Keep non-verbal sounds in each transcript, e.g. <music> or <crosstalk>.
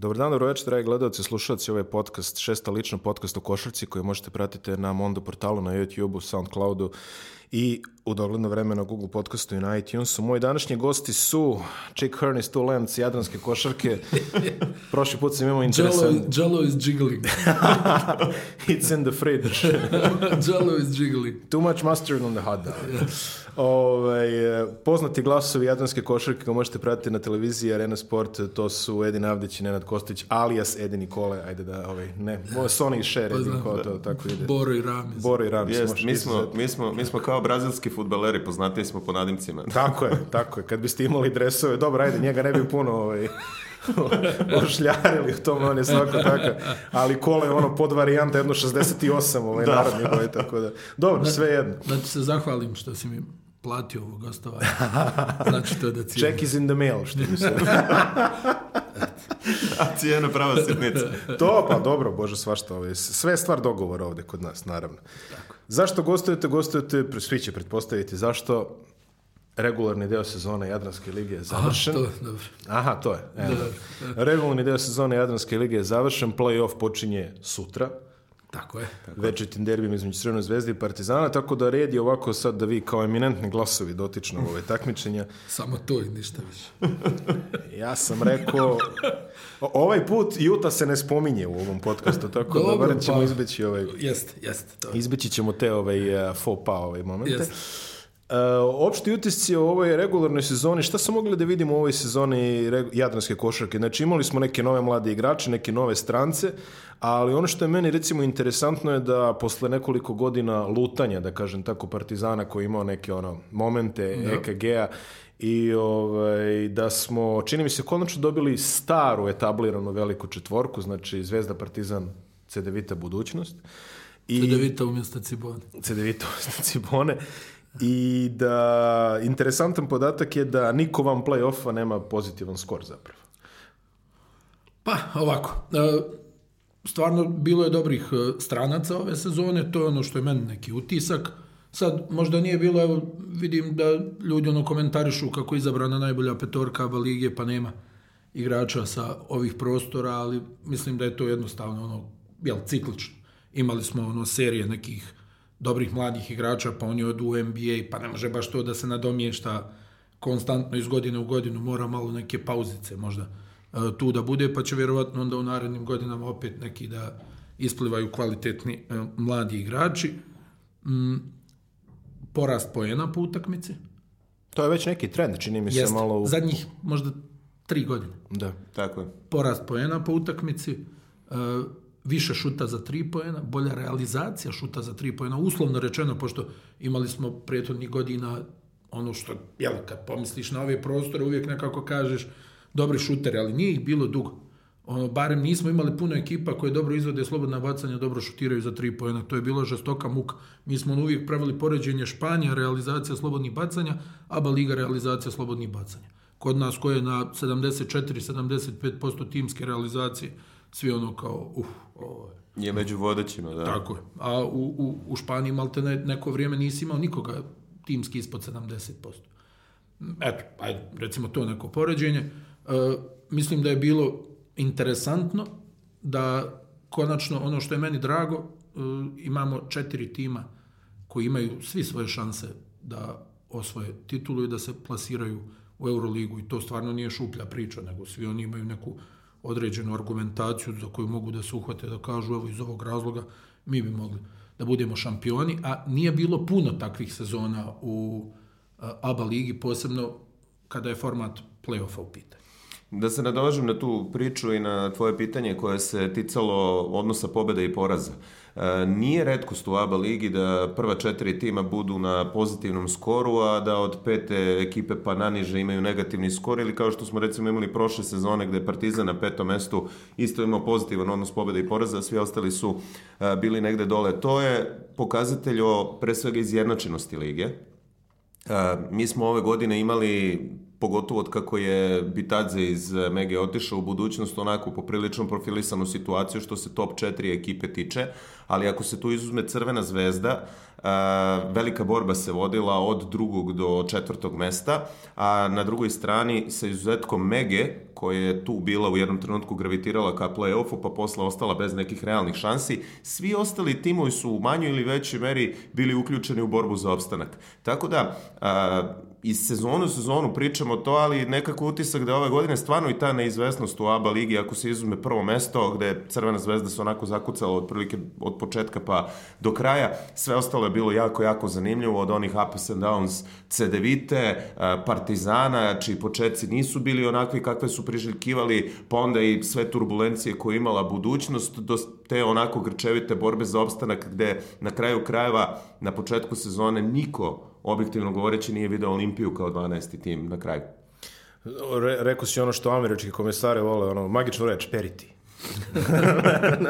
Dobar dan, dobro večer, dragi gledalci, slušalci, ovaj podcast, šesta lična podcast o košarci koji možete pratiti na Mondo portalu, na YouTube-u, Soundcloudu i u dogledno vreme na Google podcastu i na iTunesu. Moji današnji gosti su Chick Hearn iz Two Lamps, Jadranske košarke. <laughs> Prošli put sam imao interesan... Jello, jello is jiggling. <laughs> It's in the fridge. <laughs> jello is jiggling. Too much mustard on the hot dog. Ove, ovaj, poznati glasovi Jadranske košarke koje možete pratiti na televiziji Arena Sport, to su Edin Avdić i Nenad Kostić, alias Edi Nikole, ajde da, ovaj, ne, Sony i Cher, pa Edi Nikole, da. to tako ide. Boro i Ramiz. Boro i Ramiz. Yes, mi, smo, mi, smo, mi smo kao kao brazilski futbaleri, poznatiji smo po nadimcima. <laughs> Tako je, tako je. Kad biste imali dresove, dobro, ajde, njega ne bi puno ovaj, <laughs> ošljarili u tome, on je svako tako. Ali kola je ono pod varijanta 1.68 ovaj da. narodni boj, tako da. Dobro, da, sve jedno. Da ti se zahvalim što si mi plati ovo gostovanje. Znači to da cijena. Check is in the mail, što bi se. <laughs> A cijena prava sitnica. to, pa dobro, bože, svašta. Ovaj. Sve je stvar dogovora ovde kod nas, naravno. Da. Zašto gostujete? Gostujete, svi će pretpostaviti zašto regularni deo sezone Jadranske lige je završen. Aha, to, dobro. Aha, to je. E, da, da. dobro. Regularni deo sezone Jadranske lige je završen, play-off počinje sutra. Tako je. Tako. Večitim između Crvene zvezde i Partizana, tako da red je ovako sad da vi kao eminentni glasovi dotično ove takmičenja. <laughs> Samo to i ništa više. <laughs> ja sam rekao, ovaj put Juta se ne spominje u ovom podcastu, tako da Dobro, da barem ćemo pa. izbeći ovaj... Jeste, jeste. To. Izbeći ćemo te ovaj uh, faux pas ovaj momente. Jeste. Uh, opšti utisci o ovoj regularnoj sezoni, šta smo mogli da vidimo u ovoj sezoni jadranske košarke? Znači imali smo neke nove mlade igrače, neke nove strance, ali ono što je meni recimo interesantno je da posle nekoliko godina lutanja, da kažem tako, Partizana koji je imao neke ono momente da. EKG-a i ovaj, da smo, čini mi se, konačno dobili staru etabliranu veliku četvorku, znači Zvezda Partizan Cedevita budućnost. I, Cedevita umjesto Cibone. Cedevita umjesto Cibone. I da, interesantan podatak je da niko van play-offa nema pozitivan skor zapravo. Pa, ovako. Uh stvarno bilo je dobrih e, stranaca ove sezone, to je ono što je meni neki utisak. Sad, možda nije bilo, evo, vidim da ljudi ono komentarišu kako je izabrana najbolja petorka aba lige, pa nema igrača sa ovih prostora, ali mislim da je to jednostavno ono, jel, ciklično. Imali smo ono serije nekih dobrih mladih igrača, pa oni odu u NBA, pa ne može baš to da se nadomješta konstantno iz godine u godinu, mora malo neke pauzice možda E, tu da bude, pa će verovatno onda u narednim godinama opet neki da isplivaju kvalitetni e, mladi igrači. Mm, porast poena po utakmici. To je već neki trend, čini mi se Jeste. malo... U... Zadnjih možda tri godine. Da, tako je. Porast poena po utakmici, e, više šuta za tri poena, bolja realizacija šuta za tri poena, uslovno rečeno, pošto imali smo prethodnih godina ono što, jel, kad pomisliš na ove prostore, uvijek nekako kažeš, dobri šuteri, ali nije ih bilo dugo. Ono, barem nismo imali puno ekipa koje dobro izvode slobodna bacanja, dobro šutiraju za tri pojena. To je bilo žestoka muka. Mi smo ono uvijek pravili poređenje Španija, realizacija slobodnih bacanja, aba liga realizacija slobodnih bacanja. Kod nas koje je na 74-75% timske realizacije, svi ono kao, uh, ovo je. Je među vodećima, da. Tako je. A u, u, u Španiji malte ne, neko vrijeme nisi imao nikoga timski ispod 70%. Eto, ajde, recimo to neko poređenje. E, mislim da je bilo interesantno da konačno ono što je meni drago, e, imamo četiri tima koji imaju svi svoje šanse da osvoje titulu i da se plasiraju u Euroligu i to stvarno nije šuplja priča, nego svi oni imaju neku određenu argumentaciju za koju mogu da se uhvate da kažu evo iz ovog razloga mi bi mogli da budemo šampioni, a nije bilo puno takvih sezona u e, ABA ligi, posebno kada je format play-offa u pitanju. Da se nadovežem na tu priču i na tvoje pitanje koje se ticalo odnosa pobeda i poraza. E, nije redkost u ABA ligi da prva četiri tima budu na pozitivnom skoru, a da od pete ekipe pa naniže imaju negativni skor ili kao što smo recimo imali prošle sezone gde je Partizan na petom mestu isto imao pozitivan odnos pobeda i poraza, a svi ostali su e, bili negde dole. To je pokazatelj o pre svega izjednačenosti lige. E, mi smo ove godine imali pogotovo od kako je Bitadze iz Mege otišao u budućnost onako poprilično profilisanu situaciju što se top 4 ekipe tiče, ali ako se tu izuzme Crvena zvezda, velika borba se vodila od drugog do četvrtog mesta, a na drugoj strani sa izuzetkom Mege, koja je tu bila u jednom trenutku gravitirala ka play-offu, pa posle ostala bez nekih realnih šansi, svi ostali timovi su u manjoj ili većoj meri bili uključeni u borbu za opstanak. Tako da, iz sezonu u sezonu pričamo to, ali nekako utisak da ove godine stvarno i ta neizvesnost u ABA ligi, ako se izume prvo mesto, gde je Crvena zvezda se onako zakucala otprilike od početka pa do kraja, sve ostalo je bilo jako, jako zanimljivo, od onih ups and downs Cedevite, eh, Partizana, čiji znači početci nisu bili onakvi kakve su priželjkivali, pa onda i sve turbulencije koje imala budućnost, do te onako grčevite borbe za opstanak, gde na kraju krajeva na početku sezone niko objektivno govoreći nije video Olimpiju kao 12. tim na kraju. Re, rekao si ono što američki komesare vole, ono, magično reč, periti. <laughs>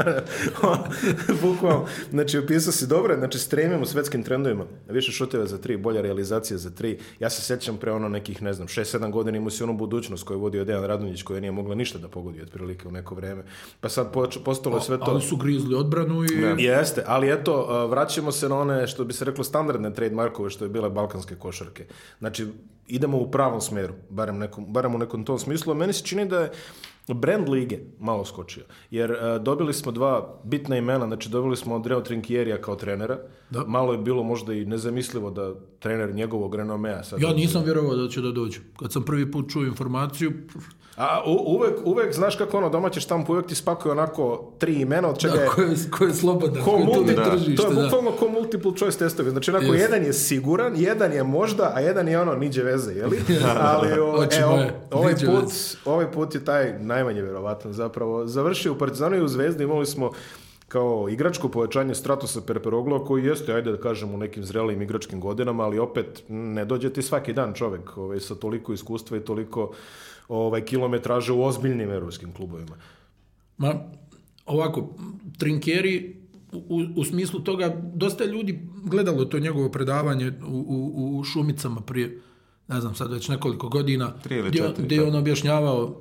Bukvalno, znači opisao si dobro, znači stremimo svetskim trendovima. Više šuteva za tri, bolja realizacija za tri. Ja se sećam pre ono nekih, ne znam, 6-7 godina imao si onu budućnost koju je vodio Dejan Radonjić koja nije mogla ništa da pogodi otprilike u neko vreme. Pa sad postalo je sve to... Ali su grizli odbranu i... Ne. Da. Jeste, ali eto, vraćamo se na one, što bi se reklo, standardne trademarkove što je bile balkanske košarke. Znači, idemo u pravom smeru, barem, nekom, barem u nekom tom smislu. Meni se čini da je brand lige malo skočio. Jer uh, dobili smo dva bitna imena, znači dobili smo Andreo Trinkierija kao trenera. Da. Malo je bilo možda i nezamislivo da trener njegovog renomea sad... Ja nisam vjerovao da će da dođe. Kad sam prvi put čuo informaciju, A u, uvek, uvek, znaš kako ono domaće štampu, uvek ti spakuje onako tri imena od čega da, je... Ko je, ko je slobodan, ko, ko da. To je da. bukvalno da. ko multiple choice testovi. Znači, onako, yes. jedan je siguran, jedan je možda, a jedan je ono, niđe veze, jeli? <laughs> Da, da, ali o, e, o, ovaj, put, ovaj put je taj najmanje vjerovatan zapravo. Završio u Partizanu i u Zvezdi imali smo kao igračko povećanje Stratosa Perperoglu, koji jeste, ajde da kažem, u nekim zrelim igračkim godinama, ali opet ne dođe ti svaki dan čovek ovaj, sa toliko iskustva i toliko ovaj, kilometraže u ozbiljnim europskim klubovima. Ma, ovako, Trinkjeri u, u smislu toga, dosta ljudi gledalo to njegovo predavanje u, u, u Šumicama prije, ne znam sad već nekoliko godina, gdje je da. on objašnjavao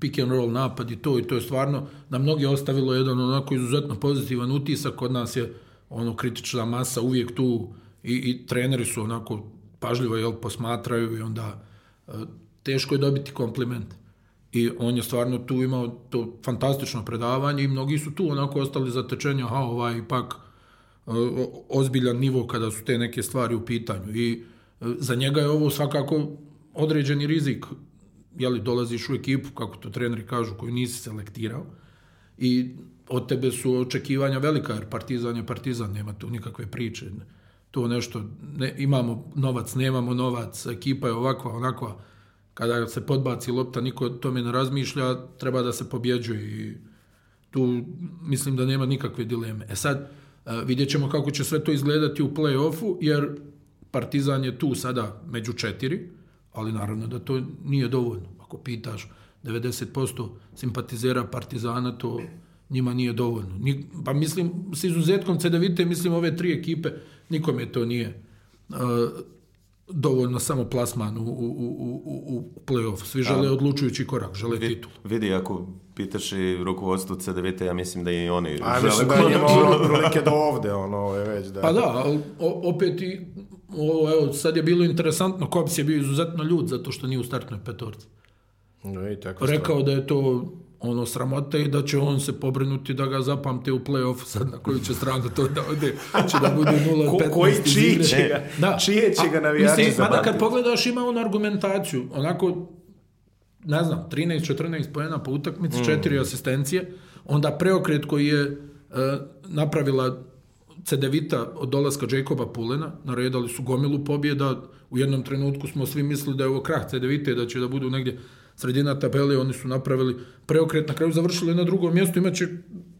pick and roll napad i to, i to je stvarno na mnogi ostavilo jedan onako izuzetno pozitivan utisak, kod nas je ono kritična masa uvijek tu i, i treneri su onako pažljivo jel, posmatraju i onda e, teško je dobiti kompliment. I on je stvarno tu imao to fantastično predavanje i mnogi su tu onako ostali zatečeni, aha, ovaj ipak e, ozbiljan nivo kada su te neke stvari u pitanju. I e, za njega je ovo svakako određeni rizik. Jeli, dolaziš u ekipu, kako to treneri kažu, koju nisi selektirao. I od tebe su očekivanja velika, jer partizan je partizan, nema tu nikakve priče. To nešto, ne, imamo novac, nemamo novac, ekipa je ovakva, onakva kada se podbaci lopta, niko o tome ne razmišlja, treba da se pobjeđuje i tu mislim da nema nikakve dileme. E sad, e, vidjet ćemo kako će sve to izgledati u play-offu, jer Partizan je tu sada među četiri, ali naravno da to nije dovoljno. Ako pitaš 90% simpatizera Partizana, to njima nije dovoljno. Ni, Pa mislim, s izuzetkom CDVite, mislim ove tri ekipe, nikome to nije e, dovoljno samo plasman u, u, u, u play-off. Svi da. žele A, odlučujući korak, žele vid, titul. Vidi, ako pitaš i rukovodstvo C9, ja mislim da i oni A, žele mislim da korak. da ima ono <laughs> prilike do ovde, ono, je već da... Pa da, ali opet i, o, evo, sad je bilo interesantno, Kops je bio izuzetno ljud zato što nije u startnoj petorci. No, i tako Rekao stvarno. da je to ono sramota i da će on se pobrinuti da ga zapamte u play-off sad na koju će stranu to da ode će da bude 0-15 Ko, koji čiji će ga, da. čije će ga navijači mislim, zapamtiti mada kad pogledaš ima on argumentaciju onako ne znam 13-14 pojena po utakmici mm. četiri asistencije onda preokret koji je e, napravila Cedevita od dolaska Jacoba Pulena, naredali su gomilu pobjeda, u jednom trenutku smo svi mislili da je ovo krah Cedevite, da će da budu negdje sredina tabele, oni su napravili preokret, na kraju završili na drugom mjestu, imaće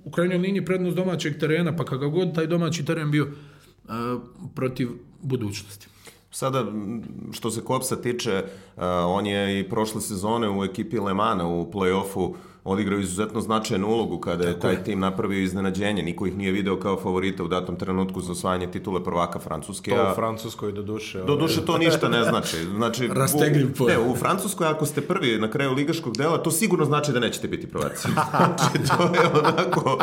u krajnjoj liniji prednost domaćeg terena, pa kakav god taj domaći teren bio a, protiv budućnosti. Sada, što se Kopsa tiče, a, on je i prošle sezone u ekipi Lemana u play-offu odigrao izuzetno značajnu ulogu kada je taj tim napravio iznenađenje. Niko ih nije video kao favorita u datom trenutku za osvajanje titule prvaka Francuske. To u Francuskoj do duše. Ovaj. Do duše to ništa ne znači. znači u, ne, u Francuskoj ako ste prvi na kraju ligaškog dela, to sigurno znači da nećete biti prvaci. <laughs> Znači to je onako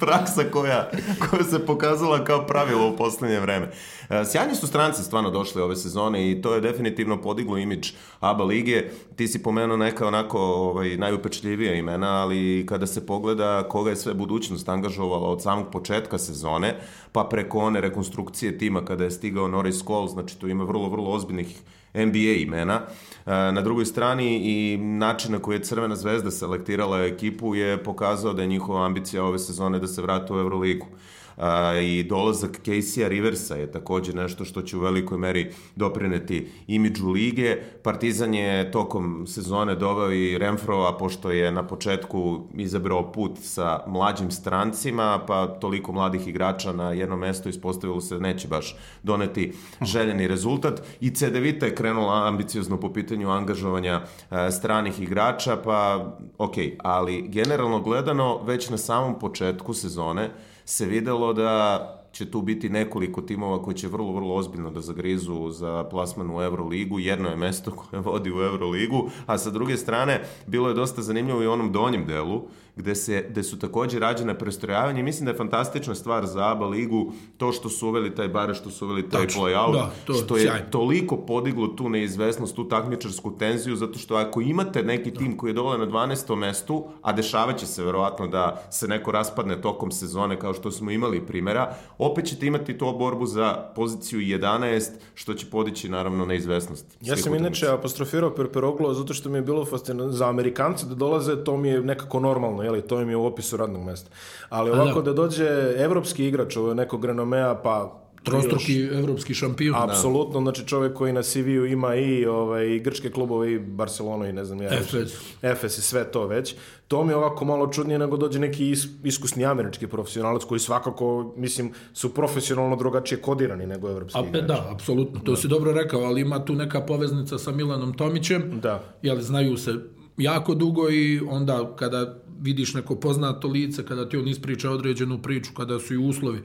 praksa koja, koja se pokazala kao pravilo u poslednje vreme. E, sjajni su stranci stvarno došli ove sezone i to je definitivno podiglo imidž ABA lige. Ti si pomenuo neka onako ovaj, najupe najupečljivija imena, ali kada se pogleda koga je sve budućnost angažovala od samog početka sezone, pa preko one rekonstrukcije tima kada je stigao Norris Cole, znači tu ima vrlo, vrlo ozbiljnih NBA imena. E, na drugoj strani i način na koji je Crvena zvezda selektirala ekipu je pokazao da je njihova ambicija ove sezone da se vrate u Euroligu a, i dolazak Casey Riversa je takođe nešto što će u velikoj meri doprineti imidžu lige. Partizan je tokom sezone doveo i Renfrova, pošto je na početku izabrao put sa mlađim strancima, pa toliko mladih igrača na jedno mesto ispostavilo se da neće baš doneti željeni rezultat. I CDVita je krenula ambiciozno po pitanju angažovanja a, e, stranih igrača, pa ok, ali generalno gledano već na samom početku sezone se videlo da će tu biti nekoliko timova koji će vrlo, vrlo ozbiljno da zagrizu za plasman u Euroligu. Jedno je mesto koje <laughs> vodi u Euroligu, a sa druge strane bilo je dosta zanimljivo i u onom donjem delu, gde, se, gde su takođe rađena prestrojavanja. Mislim da je fantastična stvar za ABA ligu to što su uveli taj bare, što su uveli taj Tačno, play-out, da, to, što je sjajno. toliko podiglo tu neizvesnost, tu takmičarsku tenziju, zato što ako imate neki da. tim koji je dole na 12. mestu, a dešavaće se verovatno da se neko raspadne tokom sezone kao što smo imali primera, opet ćete imati to borbu za poziciju 11, što će podići naravno neizvesnost. Ja sam inače apostrofirao Perperoglo zato što mi je bilo fascinantno za Amerikanca da dolaze, to mi je nekako normalno jeli, to im je u opisu radnog mesta. Ali da. ovako da. da dođe evropski igrač, ovo nekog renomea, pa trostruki evropski šampion. Da. Apsolutno, znači čovjek koji na CV-u ima i, ovaj, i grčke klubove i Barcelona i ne znam ja. Efes. Efes i sve to već. To mi je ovako malo čudnije nego dođe neki is, iskusni američki profesionalac koji svakako, mislim, su profesionalno drugačije kodirani nego evropski A, e, Da, apsolutno. To da. si dobro rekao, ali ima tu neka poveznica sa Milanom Tomićem. Da. Jel, znaju se jako dugo i onda kada vidiš neko poznato lice, kada ti on ispriča određenu priču, kada su i uslovi e,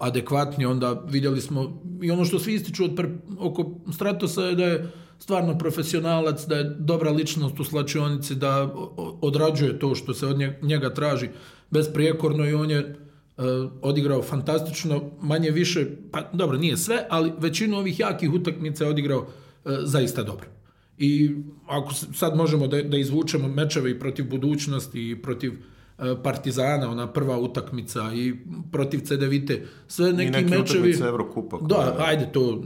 adekvatni, onda vidjeli smo i ono što svi ističu od, oko Stratosa je da je stvarno profesionalac, da je dobra ličnost u slačionici, da odrađuje to što se od njega traži besprijekorno i on je e, odigrao fantastično, manje više, pa dobro, nije sve, ali većinu ovih jakih utakmica je odigrao e, zaista dobro. I ako sad možemo da, da izvučemo mečeve i protiv budućnosti i protiv e, Partizana, ona prva utakmica i protiv Cedevite, sve neki, I neki mečevi... utakmice Evrokupa. Da, je... ajde to,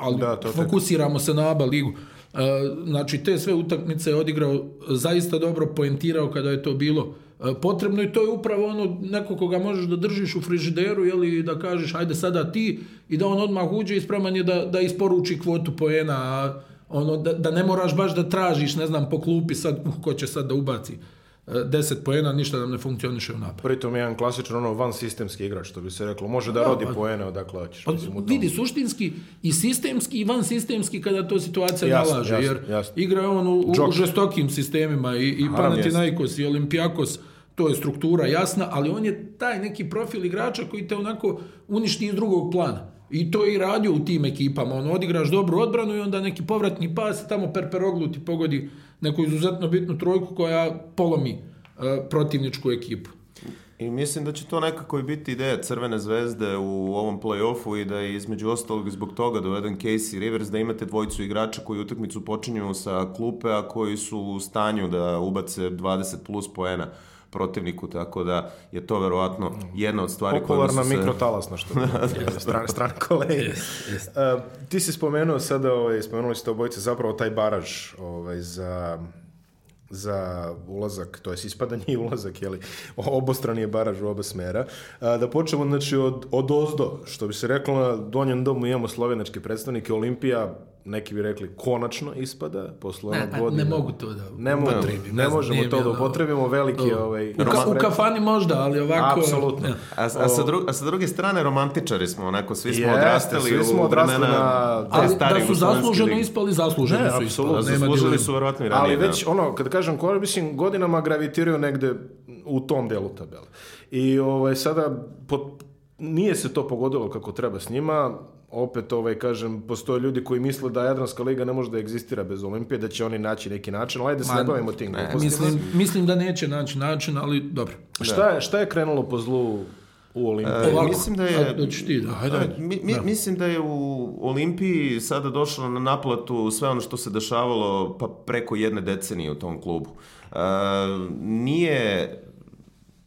ali da, to fokusiramo te... se na ABA ligu. E, znači, te sve utakmice je odigrao zaista dobro, poentirao kada je to bilo e, potrebno i to je upravo ono neko koga možeš da držiš u frižideru jeli, da kažeš ajde sada ti i da on odmah uđe i spreman je da, da isporuči kvotu poena, a ono, da, da ne moraš baš da tražiš, ne znam, po klupi sad, uh, ko će sad da ubaci. 10 e, poena, ništa nam ne funkcioniše u napad. Pritom je jedan klasičan ono van sistemski igrač, što bi se reklo. Može da, da rodi pa, poene odakle hoćeš. Pa, tom... vidi, suštinski i sistemski i van sistemski kada to situacija jasne, nalaže. Jasne, jer jasne. igra je on u, u, žestokim sistemima i, i Panathinaikos i Olimpijakos. To je struktura jasna, ali on je taj neki profil igrača koji te onako uništi iz drugog plana. I to i radio u tim ekipama. Ono, odigraš dobru odbranu i onda neki povratni pas i tamo Perperoglu ti pogodi neku izuzetno bitnu trojku koja polomi e, protivničku ekipu. I mislim da će to nekako i biti ideja Crvene zvezde u ovom play-offu i da je između ostalog zbog toga doveden Casey Rivers, da imate dvojicu igrača koji utakmicu počinju sa klupe, a koji su u stanju da ubace 20 plus poena protivniku, tako da je to verovatno jedna od stvari Popularna koja... Popularna mikrotalasna što <laughs> je stran, stran kolega. Yes, yes. Uh, ti si spomenuo sada, ovaj, spomenuli ste obojice, zapravo taj baraž ovaj, za za ulazak, to je ispadanje i ulazak, jeli, obostrani je baraž u oba smera. A, da počnemo znači, od, od ozdo, što bi se reklo na donjem domu imamo slovenačke predstavnike, Olimpija, neki bi rekli konačno ispada posle onog pa, Ne mogu to da ne mogu, Ne, ne možemo to da upotrebimo veliki to. ovaj u, ka, u kafani možda, ali ovako apsolutno. Ja. A, a, sa druge a sa druge strane romantičari smo, onako svi smo Jeste, odrastali svi smo odrastali na, na ali, da su zasluženo ispali, zasluženo su apsolutno, ispali. Zaslužili su verovatno i ranije. Ali da. već ono, kad kažem konačno, mislim godinama gravitiraju negde u tom delu tabele. I ovaj sada pot, nije se to pogodilo kako treba s njima opet ovaj kažem postoje ljudi koji misle da Jadranska liga ne može da egzistira bez Olimpije, da će oni naći neki način, ali ajde da se ne bavimo tim. Ne, mislim, mislim da neće naći način, ali dobro. Šta je, šta je krenulo po zlu u Olimpiji? E, mislim da je da ti, da, ajde, ajde. Mi, mi, da. mislim da je u Olimpiji sada došlo na naplatu sve ono što se dešavalo pa preko jedne decenije u tom klubu. E, nije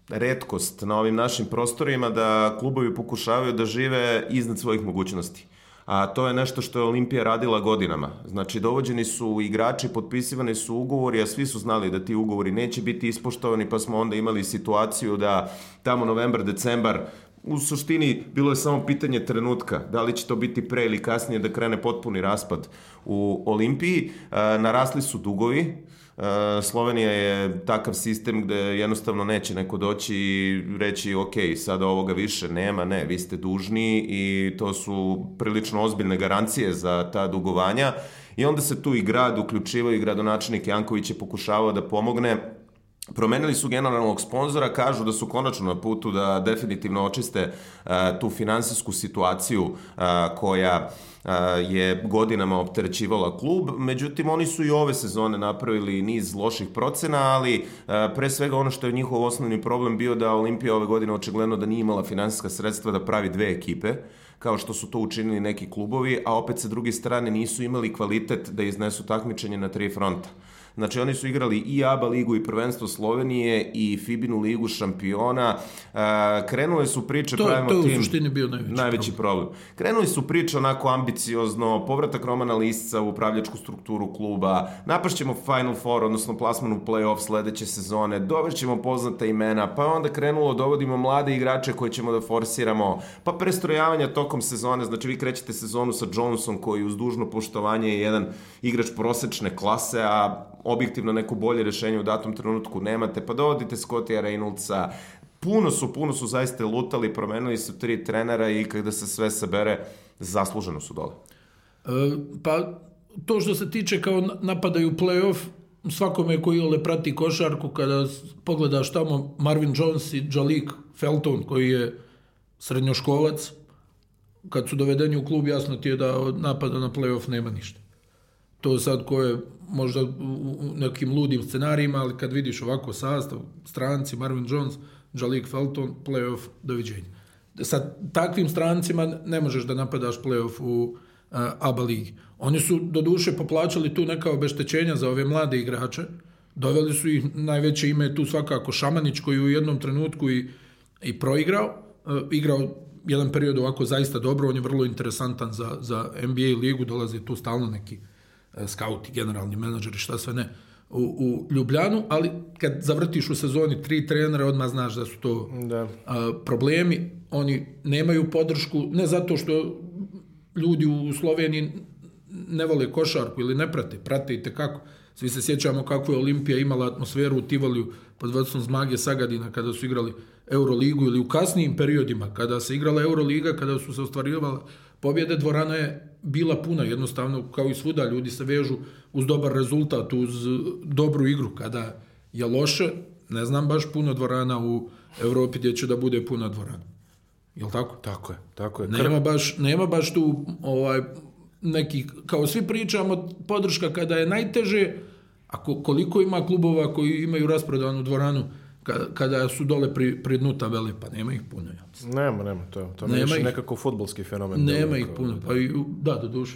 redkost na ovim našim prostorima da klubovi pokušavaju da žive iznad svojih mogućnosti. A to je nešto što je Olimpija radila godinama. Znači, dovođeni su igrači, potpisivani su ugovori, a svi su znali da ti ugovori neće biti ispoštovani, pa smo onda imali situaciju da tamo novembar, decembar u suštini bilo je samo pitanje trenutka, da li će to biti pre ili kasnije da krene potpuni raspad u Olimpiji. E, narasli su dugovi, Eh, Slovenija je takav sistem gde jednostavno neće neko doći i reći ok, sada ovoga više nema, ne, vi ste dužni i to su prilično ozbiljne garancije za ta dugovanja. I onda se tu i grad uključivao i gradonačnik Janković je pokušavao da pomogne Promenili su generalnog sponzora, kažu da su konačno na putu da definitivno očiste uh, tu finansijsku situaciju uh, koja e, je godinama opterećivala klub, međutim oni su i ove sezone napravili niz loših procena, ali pre svega ono što je njihov osnovni problem bio da Olimpija ove godine očigledno da nije imala finansijska sredstva da pravi dve ekipe, kao što su to učinili neki klubovi, a opet sa druge strane nisu imali kvalitet da iznesu takmičenje na tri fronta. Znači oni su igrali i ABA ligu i prvenstvo Slovenije i Fibinu ligu šampiona. E, krenule su priče to, pravimo to tim. To je u suštini bio najveći, najveći problem. problem. Krenuli su priče onako ambiciozno, povratak Romana Lisca u upravljačku strukturu kluba, napašćemo Final Four, odnosno plasman u play-off sledeće sezone, dovešćemo poznata imena, pa onda krenulo dovodimo mlade igrače koje ćemo da forsiramo, pa prestrojavanja tokom sezone, znači vi krećete sezonu sa Johnson koji uz dužno poštovanje je jedan igrač prosečne klase, a objektivno neko bolje rešenje u datom trenutku nemate, pa dovodite Scottija Reynoldsa, puno su, puno su zaista lutali, promenili su tri trenera i kada se sve sabere, zasluženo su dole. E, pa to što se tiče kao napadaju play-off, svakome koji ole prati košarku, kada pogledaš tamo Marvin Jones i Jalik Felton, koji je srednjoškolac, kad su dovedeni u klub, jasno ti je da od napada na play-off nema ništa. To sad ko je možda u nekim ludim scenarijima, ali kad vidiš ovako sastav, stranci, Marvin Jones, Jalik Felton, playoff, doviđenja. Sa takvim strancima ne možeš da napadaš playoff u uh, ABA ligi. Oni su do duše poplaćali tu neka obeštećenja za ove mlade igrače, doveli su ih, najveće ime tu svakako Šamanić koji u jednom trenutku i, i proigrao, uh, igrao jedan period ovako zaista dobro, on je vrlo interesantan za, za NBA ligu, dolaze tu stalno neki uh, E, skauti, generalni menadžeri, šta sve ne, u, u Ljubljanu, ali kad zavrtiš u sezoni tri trenera, odmah znaš da su to da. A, problemi. Oni nemaju podršku, ne zato što ljudi u Sloveniji ne vole košarku ili ne prate, prate i tekako. Svi se sjećamo kako je Olimpija imala atmosferu u Tivoliju pod vodstvom Zmage Sagadina kada su igrali Euroligu ili u kasnijim periodima kada se igrala Euroliga, kada su se ostvarivala pobjede, dvorana je bila puna, jednostavno kao i svuda ljudi se vežu uz dobar rezultat, uz e, dobru igru. Kada je loše, ne znam baš puno dvorana u Evropi gdje će da bude puna dvorana. Jel tako? Tako je, tako je. Nema baš, nema baš tu ovaj, neki, kao svi pričamo, podrška kada je najteže, ako koliko ima klubova koji imaju rasprodanu dvoranu, kada, su dole pri, pridnuta vele, pa nema ih puno. Ja. Nema, nema, to, to nema je ih, nekako futbolski fenomen. Nema dole, ih puno, ovaj, pa da. i, da, do duše.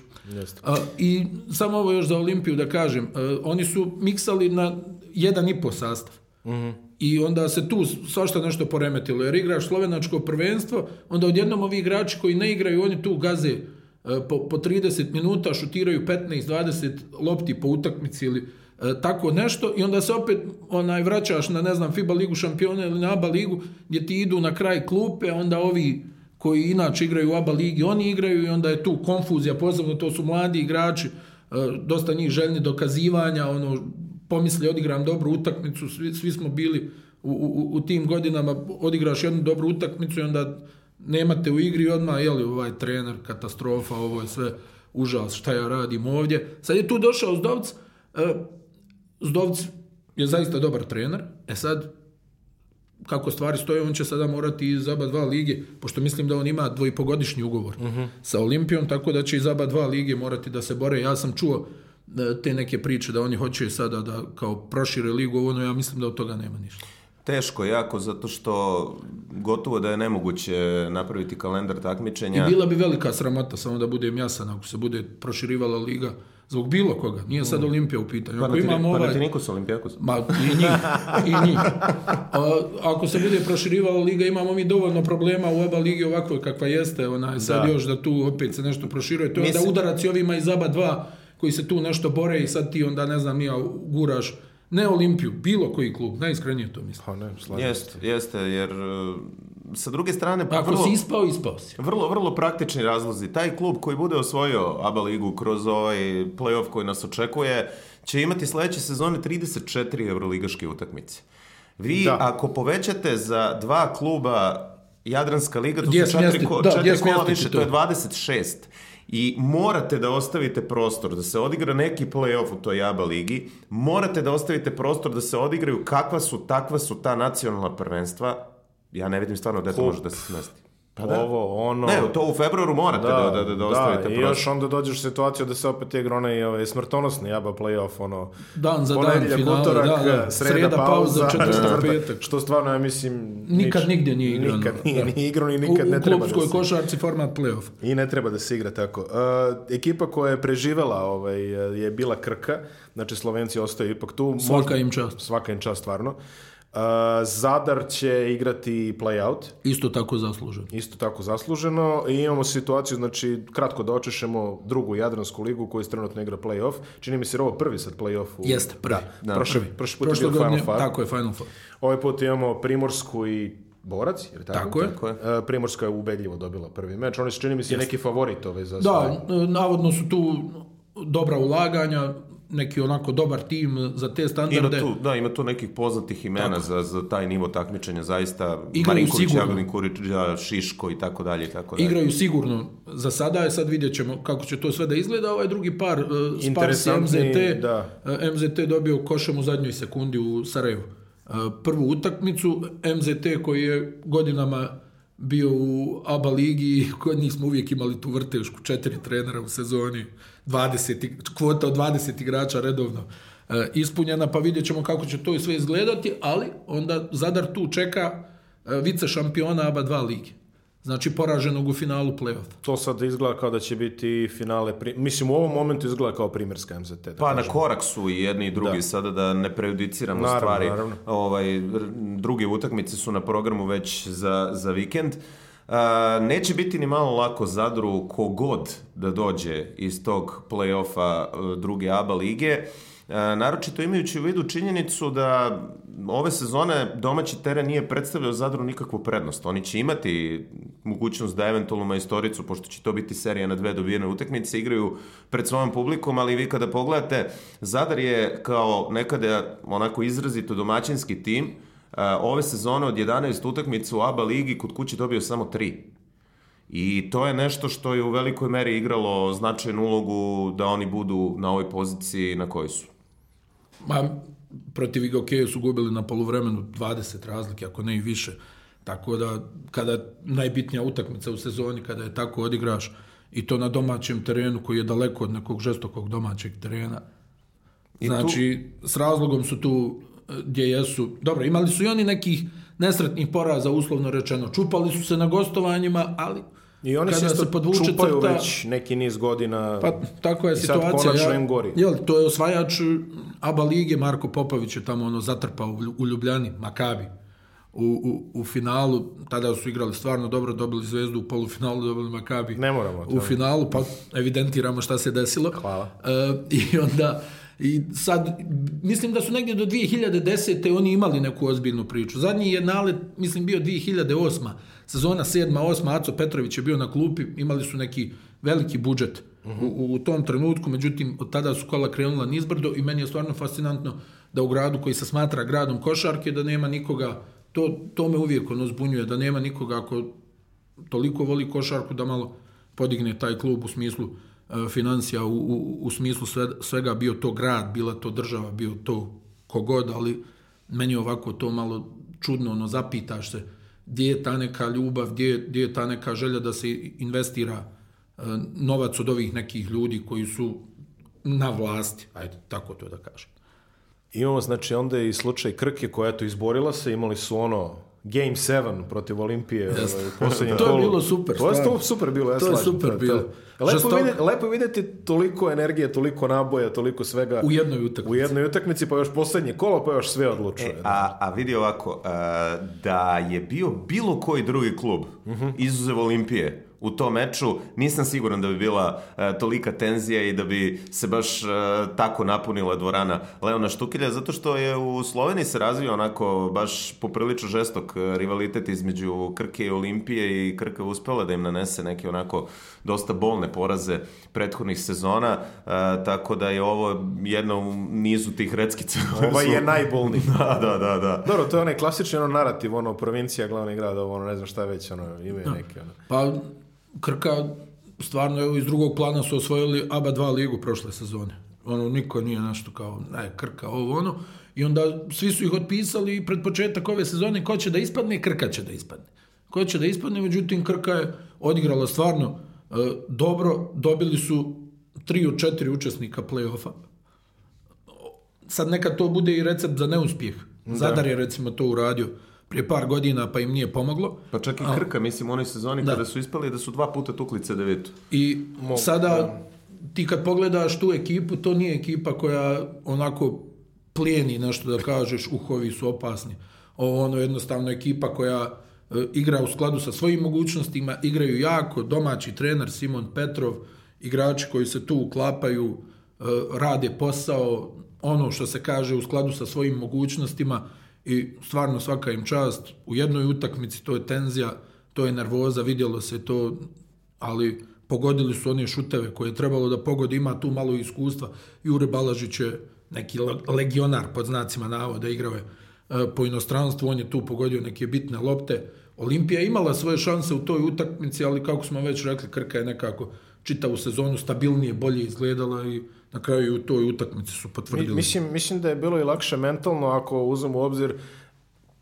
A, I samo ovo još za Olimpiju da kažem, a, e, oni su miksali na jedan i po sastav. Mm -hmm. I onda se tu svašta nešto poremetilo, jer igraš slovenačko prvenstvo, onda odjednom ovi igrači koji ne igraju, oni tu gaze e, po, po 30 minuta, šutiraju 15-20 lopti po utakmici ili E, tako nešto i onda se opet onaj vraćaš na ne znam FIBA ligu šampiona ili na ABA ligu gdje ti idu na kraj klupe onda ovi koji inače igraju u ABA ligi oni igraju i onda je tu konfuzija posebno to su mladi igrači e, dosta njih željni dokazivanja ono pomisli odigram dobru utakmicu svi, svi smo bili u, u, u tim godinama odigraš jednu dobru utakmicu i onda nemate u igri odmah, je li ovaj trener, katastrofa, ovo je sve užas, šta ja radim ovdje. Sad je tu došao Zdovc, e, Zdovc je zaista dobar trener. E sad, kako stvari stoje, on će sada morati iz aba dva lige, pošto mislim da on ima dvojpogodišnji ugovor uh -huh. sa Olimpijom, tako da će iz aba dva lige morati da se bore. Ja sam čuo e, te neke priče da oni hoće sada da kao prošire ligu, ono ja mislim da od toga nema ništa. Teško jako, zato što gotovo da je nemoguće napraviti kalendar takmičenja. I bila bi velika sramota, samo da budem jasan, ako se bude proširivala liga, Zbog bilo koga. Nije sad mm. Olimpija u pitanju. Ako pa imamo pa ovaj... Panatinikus Olimpijakos. Ma, i njih. I njih. A, ako se bude proširivala liga, imamo mi dovoljno problema u oba ligi ovakvoj kakva jeste. Onaj, sad da. još da tu opet se nešto proširuje. To je Mislim... da udarac i ovima iz aba dva koji se tu nešto bore i sad ti onda, ne znam, ja guraš ne Olimpiju, bilo koji klub, najiskrenije to mislim. Pa ne, slažem jeste, se. Jeste, jer e, sa druge strane... Pa Ako si ispao, ispao si. Vrlo, vrlo praktični razlozi. Taj klub koji bude osvojio ABA ligu kroz ovaj playoff koji nas očekuje, će imati sledeće sezone 34 evroligaške utakmice. Vi da. ako povećate za dva kluba Jadranska liga, to su četiri, ko, da, četiri kola više, to je 26 i morate da ostavite prostor da se odigra neki playoff u toj ABA ligi, morate da ostavite prostor da se odigraju kakva su, takva su ta nacionalna prvenstva, ja ne vidim stvarno gde to može da se smesti. Pa da. Ovo, ono... Ne, to u februaru morate da, da, da, da ostavite. Da, i još onda dođeš u situaciju da se opet igra onaj ovaj, smrtonosni jaba playoff, ono... Dan za dan finale, utorak, da, da. Sreda, sreda pauza, četvrtak, petak. Što stvarno, ja mislim... Nikad nič, nigdje nije igrano. Nikad nije, da. nije igrano i nikad u, ne treba da se... U klubskoj košarci format playoff. I ne treba da se igra tako. Uh, ekipa koja je preživela ovaj, je bila Krka, znači Slovenci ostaju ipak tu. Svaka možda, im čast. Svaka im čast, stvarno. Uh, Uh, Zadar će igrati play-out. Isto tako zasluženo. Isto tako zasluženo. I imamo situaciju, znači, kratko da očešemo drugu Jadransku ligu koju trenutno igra play-off. Čini mi se ovo prvi sad play-off. U... Jeste, prvi. Da, da. Prošli, prošli put Prošlo je bio Final Four. Tako je, Final Four. Ovaj put imamo Primorsku i Borac, jer tako? Tako je. Tako je. Uh, Primorska je ubedljivo dobila prvi meč. Oni su čini mi se neki favorit ove za... Da, navodno su tu dobra ulaganja, neki onako dobar tim za te standarde. Ima tu, da, ima tu nekih poznatih imena tako. za, za taj nivo takmičenja, zaista Igraju Marinković, sigurno. Jagodin Kurića, da, Šiško i tako dalje. Tako dalje. Igraju sigurno za sada, je sad vidjet ćemo kako će to sve da izgleda. Ovaj drugi par, uh, e, MZT, da. E, MZT dobio košem u zadnjoj sekundi u Sarajevu. E, prvu utakmicu, MZT koji je godinama bio u ABA ligi, kod njih smo uvijek imali tu vrtešku, četiri trenera u sezoni, 20, kvota od 20 igrača redovno e, ispunjena, pa vidjet ćemo kako će to sve izgledati, ali onda Zadar tu čeka e, vice šampiona aba dva lige. Znači poraženog u finalu play-offa. To sad izgleda kao da će biti finale... Pri... Mislim, u ovom momentu izgleda kao primjerska MZT. Da pa kažem. na korak su i jedni i drugi da. sada da ne prejudiciramo naravno, stvari. Naravno. Ovaj, druge utakmice su na programu već za, za vikend neće biti ni malo lako Zadru kogod da dođe iz tog play-offa e, druge ABA lige. E, naročito imajući u vidu činjenicu da ove sezone domaći teren nije predstavljao Zadru nikakvu prednost. Oni će imati mogućnost da eventualno majstoricu, pošto će to biti serija na dve dobijene utakmice, igraju pred svojom publikom, ali vi kada pogledate, Zadar je kao nekada onako izrazito domaćinski tim, Uh, ove sezone od 11 utakmica u ABA ligi kod kuće dobio samo 3. I to je nešto što je u velikoj meri igralo značajnu ulogu da oni budu na ovoj poziciji na kojoj su. Ma, protiv Igokeju su gubili na polovremenu 20 razlike, ako ne i više. Tako da, kada najbitnija utakmica u sezoni, kada je tako odigraš, i to na domaćem terenu koji je daleko od nekog žestokog domaćeg terena. I znači, tu... s razlogom su tu gdje jesu, dobro, imali su i oni nekih nesretnih poraza, uslovno rečeno, čupali su se na gostovanjima, ali I oni kada se, se podvuče čupaju već neki niz godina. Pa, tako je i situacija. sad konačno ja, Jel, to je osvajač ABA lige, Marko Popović je tamo ono zatrpao u Ljubljani, Makabi. U, u, u finalu, tada su igrali stvarno dobro, dobili zvezdu u polufinalu, dobili Makabi. Ne moramo. U finalu, pa evidentiramo šta se desilo. Hvala. E, I onda I sad, mislim da su negdje do 2010. oni imali neku ozbiljnu priču. Zadnji je nalet, mislim, bio 2008. Sezona 7. 8. Aco Petrović je bio na klupi, imali su neki veliki budžet u, u tom trenutku, međutim, od tada su kola krenula nizbrdo i meni je stvarno fascinantno da u gradu koji se smatra gradom košarke, da nema nikoga, to, to me uvijek ono zbunjuje, da nema nikoga ako toliko voli košarku da malo podigne taj klub u smislu E, financija u, u, u smislu sve, svega, bio to grad, bila to država, bio to kogod, ali meni ovako to malo čudno, ono, zapitaš se gdje je ta neka ljubav, gdje, gdje je ta neka želja da se investira e, novac od ovih nekih ljudi koji su na vlasti, ajde, tako to da kažem. Imamo, znači, onda i slučaj Krke koja je to izborila se, imali su ono Game 7 protiv Olimpije ovaj, u ovaj, poslednjem <laughs> To je bilo super. To je super bilo, ja To je slažem, super to da, je da. bilo. Lepo, Žastok... vidjeti, lepo vidjeti toliko energije, toliko naboja, toliko svega. U jednoj utakmici. U jednoj utakmici, pa još poslednje kolo, pa još sve odlučuje. E, da. a, a vidi ovako, a, e, da je bio bilo koji drugi klub, uh mhm. -huh. izuzev Olimpije, u tom meču, nisam siguran da bi bila e, tolika tenzija i da bi se baš e, tako napunila dvorana Leona Štukilja, zato što je u Sloveniji se razvio onako baš poprilično žestok e, rivalitet između Krke i Olimpije i Krka uspela da im nanese neke onako dosta bolne poraze prethodnih sezona, e, tako da je ovo jedna u nizu tih reckica. Ova je <laughs> najbolniji. da, <laughs> da, da, da. Dobro, to je onaj klasični ono narativ, ono provincija, glavni grad, ovo ono ne znam šta već, ono ime da. neke. Ono. Pa Krka stvarno evo iz drugog plana su osvojili ABA 2 ligu prošle sezone. Ono niko nije nešto kao ne, Krka ovo ono i onda svi su ih otpisali i pred početak ove sezone ko će da ispadne, Krka će da ispadne. Ko će da ispadne, međutim Krka je odigrala stvarno e, dobro, dobili su tri od četiri učesnika play-offa. Sad neka to bude i recept za neuspjeh. Da. Zadar je recimo to uradio prije par godina pa im nije pomoglo. Pa čak i A, mislim, u onoj sezoni da. kada su ispali da su dva puta tukli CDV-tu. I Mog, sada da. ti kad pogledaš tu ekipu, to nije ekipa koja onako plijeni nešto da kažeš, uhovi su opasni. Ovo ono jednostavno ekipa koja e, igra u skladu sa svojim mogućnostima, igraju jako, domaći trener Simon Petrov, igrači koji se tu uklapaju, e, rade posao, ono što se kaže u skladu sa svojim mogućnostima, i stvarno svaka im čast. U jednoj utakmici to je tenzija, to je nervoza, vidjelo se to, ali pogodili su one šuteve koje je trebalo da pogodi, ima tu malo iskustva. Jure Balažić je neki legionar pod znacima navoda, igrao je e, po inostranstvu, on je tu pogodio neke bitne lopte. Olimpija imala svoje šanse u toj utakmici, ali kako smo već rekli, Krka je nekako čita u sezonu stabilnije, bolje izgledala i na kraju i u toj utakmici su potvrdili. mislim, mislim da je bilo i lakše mentalno ako uzmemo u obzir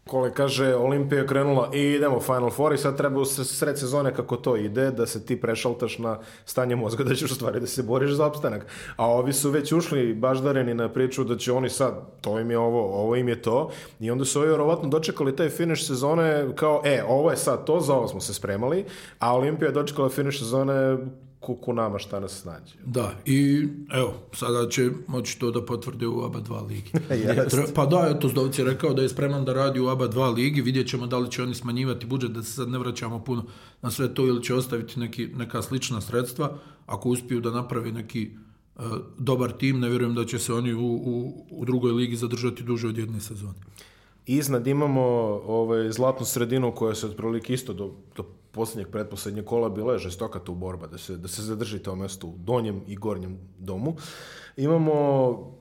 Kole kaže, Olimpija je krenula i idemo Final Four i sad treba u sred sezone kako to ide da se ti prešaltaš na stanje mozga <laughs> da ćeš u stvari da se boriš za opstanak. A ovi su već ušli baždareni na priču da će oni sad, to im je ovo, ovo im je to. I onda su ovi verovatno dočekali taj finish sezone kao, e, ovo je sad to, za ovo smo se spremali. A Olimpija je dočekala finish sezone kuku nama šta nas snađe. Da, i evo, sada će moći to da potvrde u ABA 2 ligi. <laughs> pa da, eto, Zdovic je rekao da je spreman da radi u ABA 2 ligi, vidjet ćemo da li će oni smanjivati budžet, da se sad ne vraćamo puno na sve to ili će ostaviti neki, neka slična sredstva, ako uspiju da naprave neki uh, dobar tim, ne vjerujem da će se oni u, u, u drugoj ligi zadržati duže od jedne sezone. Iznad imamo ovaj, zlatnu sredinu koja se otprilike isto do, do poslednjeg pretposlednjeg kola bila je žestoka tu borba da se, da se zadržite o mestu u donjem i gornjem domu. Imamo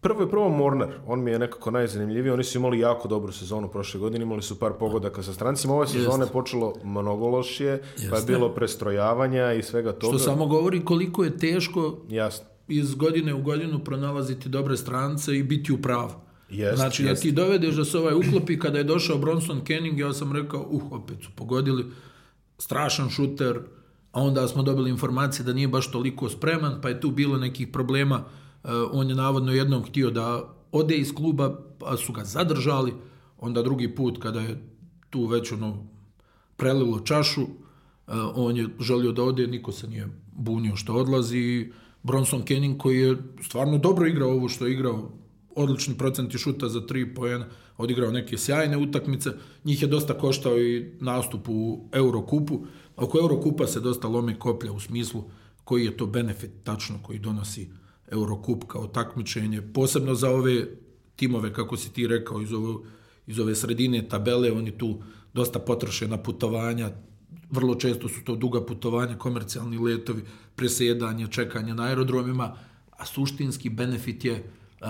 Prvo je prvo Mornar, on mi je nekako najzanimljiviji, oni su imali jako dobru sezonu prošle godine, imali su par pogodaka sa strancima, ove sezone je počelo mnogo lošije, pa je bilo prestrojavanja i svega toga. Što samo govori koliko je teško Jasno. iz godine u godinu pronalaziti dobre strance i biti u pravu. Jest, znači, da jest. da ti dovedeš da se ovaj uklopi, kada je došao Bronson Kenning, ja sam rekao, uh, opet su pogodili, strašan šuter, a onda smo dobili informacije da nije baš toliko spreman, pa je tu bilo nekih problema. E, on je navodno jednom htio da ode iz kluba, pa su ga zadržali, onda drugi put kada je tu već ono prelilo čašu, e, on je želio da ode, niko se nije bunio što odlazi. Bronson Kenning koji je stvarno dobro igrao ovo što je igrao, odlični procenti šuta za tri pojena, odigrao neke sjajne utakmice, njih je dosta koštao i nastup u Eurokupu, a oko Eurokupa se dosta lome koplja u smislu koji je to benefit tačno koji donosi Eurokup kao takmičenje, posebno za ove timove, kako si ti rekao, iz ove, iz ove sredine tabele, oni tu dosta potroše na putovanja, vrlo često su to duga putovanja, komercijalni letovi, presedanje, čekanje na aerodromima, a suštinski benefit je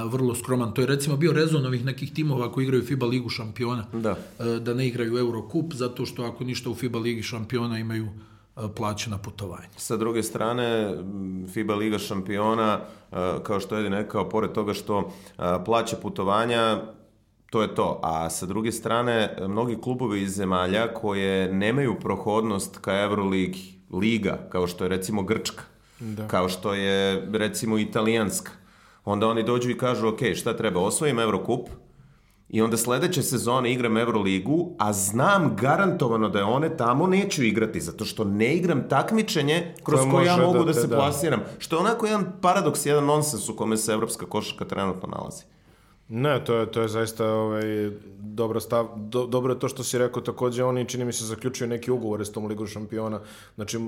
vrlo skroman. To je recimo bio rezon ovih nekih timova koji igraju FIBA ligu šampiona. Da. Da ne igraju Eurocup, zato što ako ništa u FIBA ligi šampiona imaju plaćena putovanja. Sa druge strane, FIBA Liga šampiona, kao što je rekao, pored toga što plaća putovanja, to je to. A sa druge strane, mnogi klubovi iz zemalja koje nemaju prohodnost ka Euroligi, liga, kao što je recimo Grčka, da. kao što je recimo Italijanska, onda oni dođu i kažu, ok, šta treba, osvojim Eurocup, i onda sledeće sezone igram Euroligu, a znam garantovano da je one tamo neću igrati, zato što ne igram takmičenje kroz koje, ja mogu da, da se da. plasiram. Što je onako jedan paradoks, jedan nonsens u kome se evropska košarka trenutno nalazi. Ne, to je, to je zaista ovaj, dobro, stav, do, dobro je to što si rekao takođe, oni čini mi se zaključuju neki ugovore s tom Ligom šampiona, znači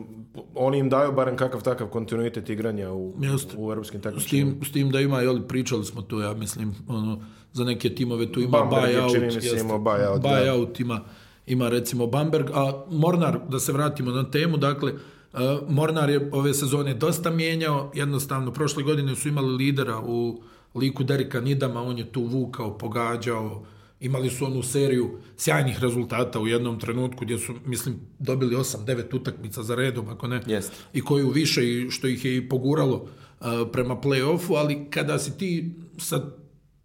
oni im daju barem kakav takav kontinuitet igranja u, Just, u evropskim takmičenjima. S tim, s tim da ima, jel, pričali smo to, ja mislim, ono, za neke timove tu ima Bamberg buyout, čini mi se jeste, imao buyout, da. buyout da. ima, ima recimo Bamberg, a Mornar, da se vratimo na temu, dakle, e, Mornar je ove sezone dosta mijenjao, jednostavno, prošle godine su imali lidera u liku Derika Nidama, on je tu vukao, pogađao, imali su onu seriju sjajnih rezultata u jednom trenutku gdje su, mislim, dobili 8-9 utakmica za redom, ako ne, Jest. i koju više, i što ih je i poguralo uh, prema play-offu, ali kada si ti sa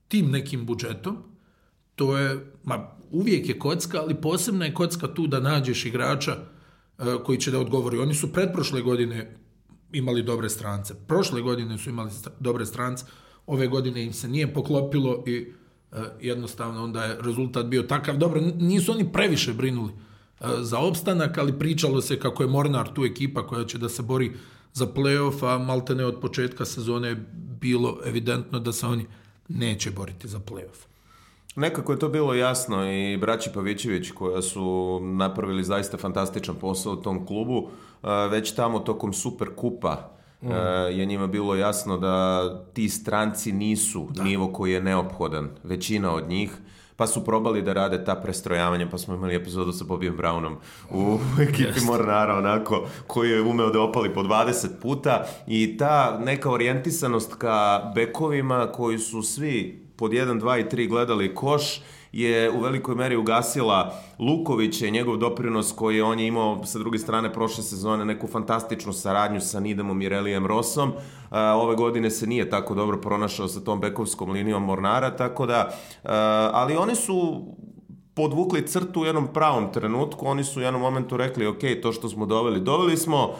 tim nekim budžetom, to je, ma, uvijek je kocka, ali posebna je kocka tu da nađeš igrača uh, koji će da odgovori. Oni su pretprošle godine imali dobre strance. Prošle godine su imali st dobre strance ove godine im se nije poklopilo i e, jednostavno onda je rezultat bio takav. Dobro, nisu oni previše brinuli e, za opstanak, ali pričalo se kako je Mornar tu ekipa koja će da se bori za playoff, a maltene od početka sezone je bilo evidentno da se oni neće boriti za playoff. Nekako je to bilo jasno i braći Pavićević koja su napravili zaista fantastičan posao u tom klubu, e, već tamo tokom Super Kupa Mm. E, je njima bilo jasno da ti stranci nisu da. nivo koji je neophodan, većina od njih, pa su probali da rade ta prestrojavanja, pa smo imali epizodu sa Bobijem Brownom u <laughs> ekipi yes. Mornara, onako, koji je umeo da opali po 20 puta i ta neka orijentisanost ka bekovima koji su svi pod 1, 2 i 3 gledali koš je u velikoj meri ugasila Lukovića i njegov doprinos koji on je imao sa druge strane prošle sezone neku fantastičnu saradnju sa Nidamom i Relijem Rosom. E, ove godine se nije tako dobro pronašao sa tom bekovskom linijom Mornara, tako da, e, ali oni su podvukli crtu u jednom pravom trenutku, oni su u jednom momentu rekli, ok, to što smo doveli, doveli smo, uh,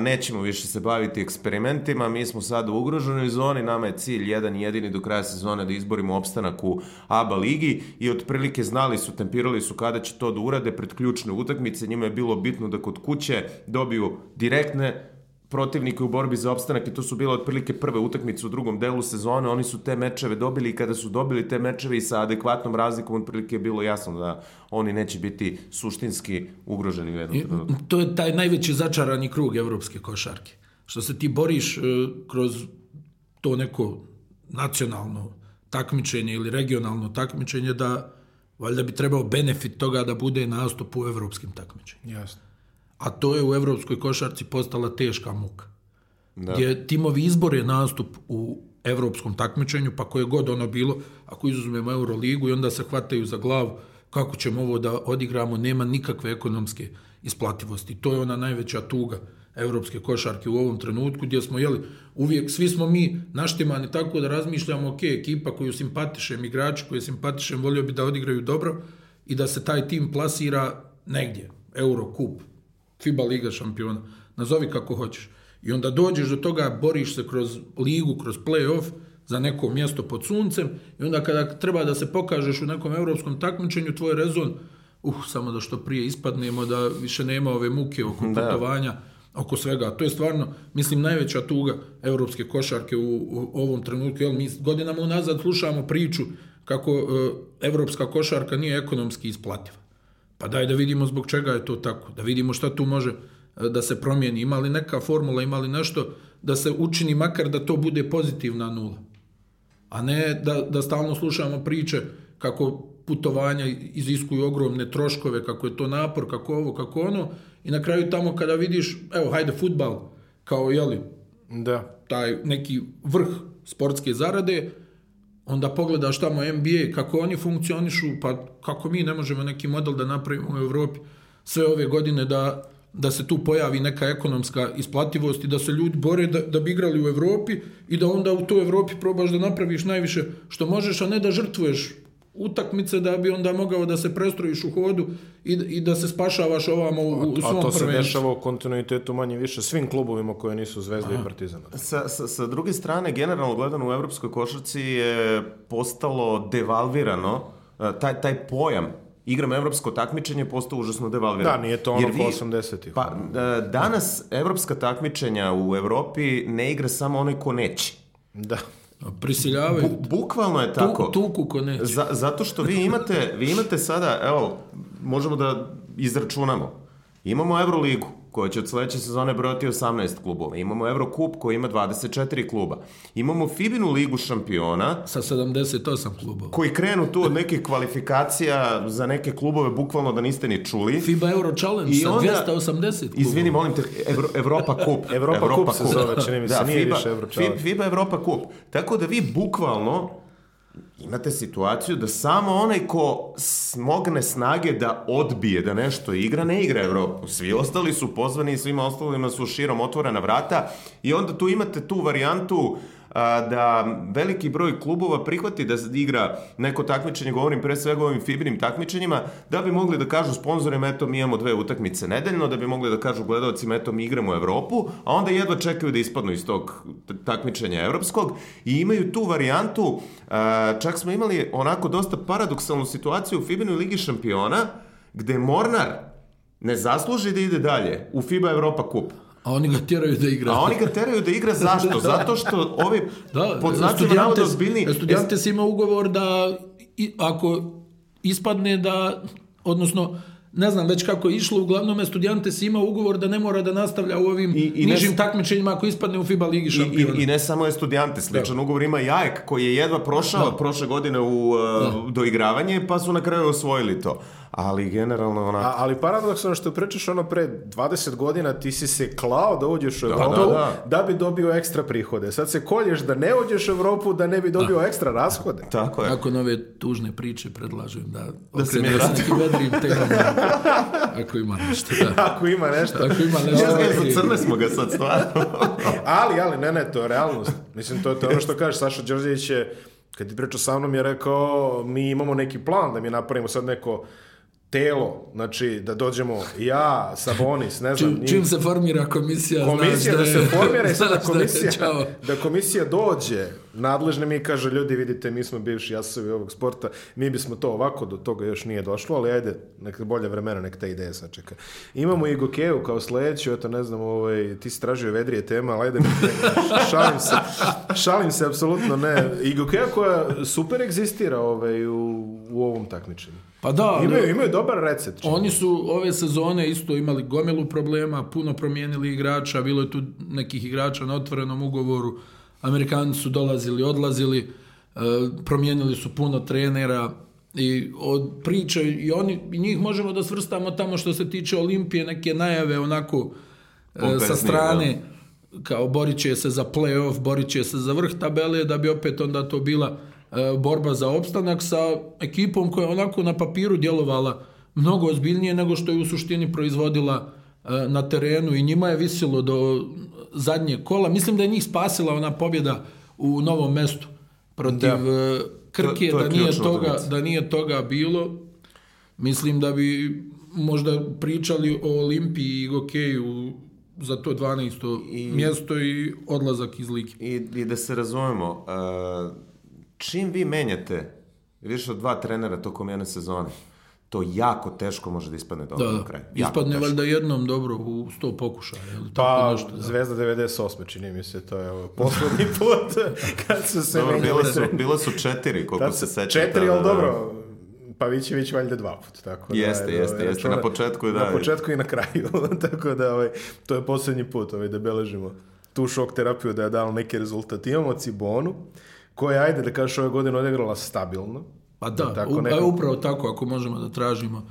nećemo više se baviti eksperimentima, mi smo sad u ugroženoj zoni, nama je cilj jedan jedini do kraja sezone da izborimo opstanak u ABA ligi i otprilike znali su, tempirali su kada će to da urade pred ključne utakmice, njima je bilo bitno da kod kuće dobiju direktne protivnike u borbi za opstanak i to su bile otprilike prve utakmice u drugom delu sezone, oni su te mečeve dobili i kada su dobili te mečeve i sa adekvatnom razlikom otprilike je bilo jasno da oni neće biti suštinski ugroženi u jednom trenutku. To je taj najveći začarani krug evropske košarke. Što se ti boriš e, kroz to neko nacionalno takmičenje ili regionalno takmičenje da valjda bi trebao benefit toga da bude nastup u evropskim takmičenjima. Jasno a to je u evropskoj košarci postala teška muka. Da. Gdje timovi izbore nastup u evropskom takmičenju, pa koje god ono bilo, ako izuzmemo Euroligu i onda se hvataju za glavu kako ćemo ovo da odigramo, nema nikakve ekonomske isplativosti. To je ona najveća tuga evropske košarke u ovom trenutku gdje smo jeli uvijek svi smo mi naštimani tako da razmišljamo ok ekipa koju simpatišem igrači koju simpatišem volio bi da odigraju dobro i da se taj tim plasira negdje Eurokup FIBA Liga šampiona, nazovi kako hoćeš. I onda dođeš do toga, boriš se kroz ligu, kroz play-off, za neko mjesto pod suncem i onda kada treba da se pokažeš u nekom evropskom takmičenju, tvoj rezon, uh, samo da što prije ispadnemo, da više nema ove muke oko da. putovanja, oko svega. To je stvarno, mislim, najveća tuga evropske košarke u, u ovom trenutku. Jel, mi godinama unazad slušamo priču kako uh, e, europska košarka nije ekonomski isplativa. Pa daj da vidimo zbog čega je to tako, da vidimo šta tu može e, da se promijeni, ima li neka formula, ima li nešto da se učini makar da to bude pozitivna nula. A ne da, da stalno slušamo priče kako putovanja iziskuju ogromne troškove, kako je to napor, kako ovo, kako ono. I na kraju tamo kada vidiš, evo, hajde, futbal, kao, jeli, da. taj neki vrh sportske zarade, onda pogledaš tamo NBA, kako oni funkcionišu, pa kako mi ne možemo neki model da napravimo u Evropi sve ove godine da, da se tu pojavi neka ekonomska isplativost i da se ljudi bore da, da bi igrali u Evropi i da onda u toj Evropi probaš da napraviš najviše što možeš, a ne da žrtvuješ utakmice da bi onda mogao da se prestrojiš u hodu i, i da se spašavaš ovamo u, u svom prvenstvu. A to se prvenstvu. dešava u kontinuitetu manje više svim klubovima koje nisu Zvezda Aha. i Partizan. Sa, sa, sa druge strane, generalno gledano u evropskoj košarci je postalo devalvirano e, taj, taj pojam igram evropsko takmičenje postao užasno devalvirano. Da, nije to ono Jer vi, 80-ih. Pa, e, danas evropska takmičenja u Evropi ne igra samo onaj ko neće. Da. Prisiljavaju. Bu, bukvalno je tako. Tu, tuku ko neće. Za, zato što vi imate, vi imate sada, evo, možemo da izračunamo. Imamo Euroligu koja će od sledeće sezone brojati 18 klubova. Imamo Evrokup koji ima 24 kluba. Imamo Fibinu ligu šampiona. Sa 78 klubova. Koji krenu tu od nekih kvalifikacija za neke klubove, bukvalno da niste ni čuli. FIBA Euro Challenge I sa onda, 280 klubova. Izvini, molim te, Evro, Evropa Kup. Evropa, Evropa Kup se zove, čini mi se, da, nije FIBA, više Euro Challenge. FIBA Evropa Kup. Tako da vi bukvalno imate situaciju da samo onaj ko smogne snage da odbije da nešto igra, ne igra Evropu. Svi ostali su pozvani i svima ostalima su širom otvorena vrata i onda tu imate tu varijantu uh, da veliki broj klubova prihvati da igra neko takmičenje, govorim pre svega o ovim fibnim takmičenjima, da bi mogli da kažu sponzorima, eto mi imamo dve utakmice nedeljno, da bi mogli da kažu gledalcima, eto mi igramo u Evropu, a onda jedva čekaju da ispadnu iz tog takmičenja evropskog i imaju tu varijantu, čak smo imali onako dosta paradoksalnu situaciju u Fibinoj ligi šampiona, gde Mornar ne zasluži da ide dalje u FIBA Evropa kup A oni ga tjeraju da igra. A oni ga tjeraju da igra zašto? <laughs> Da. Zato što ovi da, pod znacima navoda ozbiljni... Estudiantes ima ugovor da i, ako ispadne da, odnosno, ne znam već kako je išlo, uglavnom Estudiantes ima ugovor da ne mora da nastavlja u ovim I, i nižim ne, takmičenjima ako ispadne u FIBA ligi šampiona. I, I, ne samo Estudiantes, sličan da. ugovor ima Jajek koji je jedva prošao da. prošle godine u uh, doigravanje pa su na kraju osvojili to ali generalno onako... A, ali paradoksno što pričaš ono pre 20 godina ti si se klao da uđeš u Europu da, da, da. da, bi dobio ekstra prihode. Sad se kolješ da ne uđeš u Evropu da ne bi dobio da. ekstra rashode. Tako je. Nakon ove tužne priče predlažem da okreneš da neki vedrim temama. <laughs> Ako ima nešto, da. Ako ima nešto. Ako ima nešto. Ja, smo ga sad stvarno. <laughs> ali, ali, ne, ne, to je realnost. Mislim, to, to je ono što kažeš, Saša Đorđević je kad je pričao sa mnom je rekao mi imamo neki plan da mi napravimo sad neko telo, znači da dođemo ja, Sabonis, ne znam. Čim, čim se formira komisija, komisija da da <laughs> znaš da, je, se formira i sada komisija, da, da komisija dođe nadležne mi kaže ljudi vidite mi smo bivši jasovi ovog sporta, mi bismo to ovako do toga još nije došlo, ali ajde neka bolje vremena neka ta ideja sačeka. Imamo i Gokeju kao sledeću, eto ne znam, ovaj, ti si tražio vedrije tema, ali ajde <laughs> šalim se, šalim se apsolutno ne. I Gokeja koja super egzistira ovaj, u, u ovom takmičenju. Pa da, imaju, ali, imaju dobar recept. Čemu. Oni su ove sezone isto imali gomilu problema, puno promijenili igrača, bilo je tu nekih igrača na otvorenom ugovoru, Amerikanci su dolazili, odlazili, e, promijenili su puno trenera i od priče i oni i njih možemo da svrstamo tamo što se tiče Olimpije, neke najave onako e, Opet sa strane. da kao borit će se za playoff, borit će se za vrh tabele, da bi opet onda to bila E, borba za opstanak sa ekipom koja onako na papiru djelovala mnogo ozbiljnije nego što je u suštini proizvodila e, na terenu i njima je visilo do zadnje kola. Mislim da je njih spasila ona pobjeda u novom mestu protiv da. E, Krke, to, to da, nije toga, da nije toga bilo. Mislim da bi možda pričali o Olimpiji i hokeju za to 12. I, mjesto i odlazak iz Like. I, i da se razumemo, uh čim vi menjate više od dva trenera tokom jedne sezone, to jako teško može da ispadne dobro da, da. na kraju. Ispadne teško. valjda jednom dobro u 100 pokušaja. Ili pa, nešto, da. Zvezda 98. čini mi se, to je ovo, poslednji <laughs> put kad su se dobro, Bile su, bile su četiri, koliko se seća. Četiri, ali da. dobro, Pavićević valjda dva put. Tako jeste, da, jeste, jeste. jeste. na početku i da. Na početku i na kraju. <laughs> tako da, ovaj, to je poslednji put ovaj, da beležimo tu šok terapiju da je dao neki rezultat. Imamo Cibonu, koja ajde da kažeš, ove godine odigrala stabilno. Pa da, tako u, pa upravo tako, ako možemo da tražimo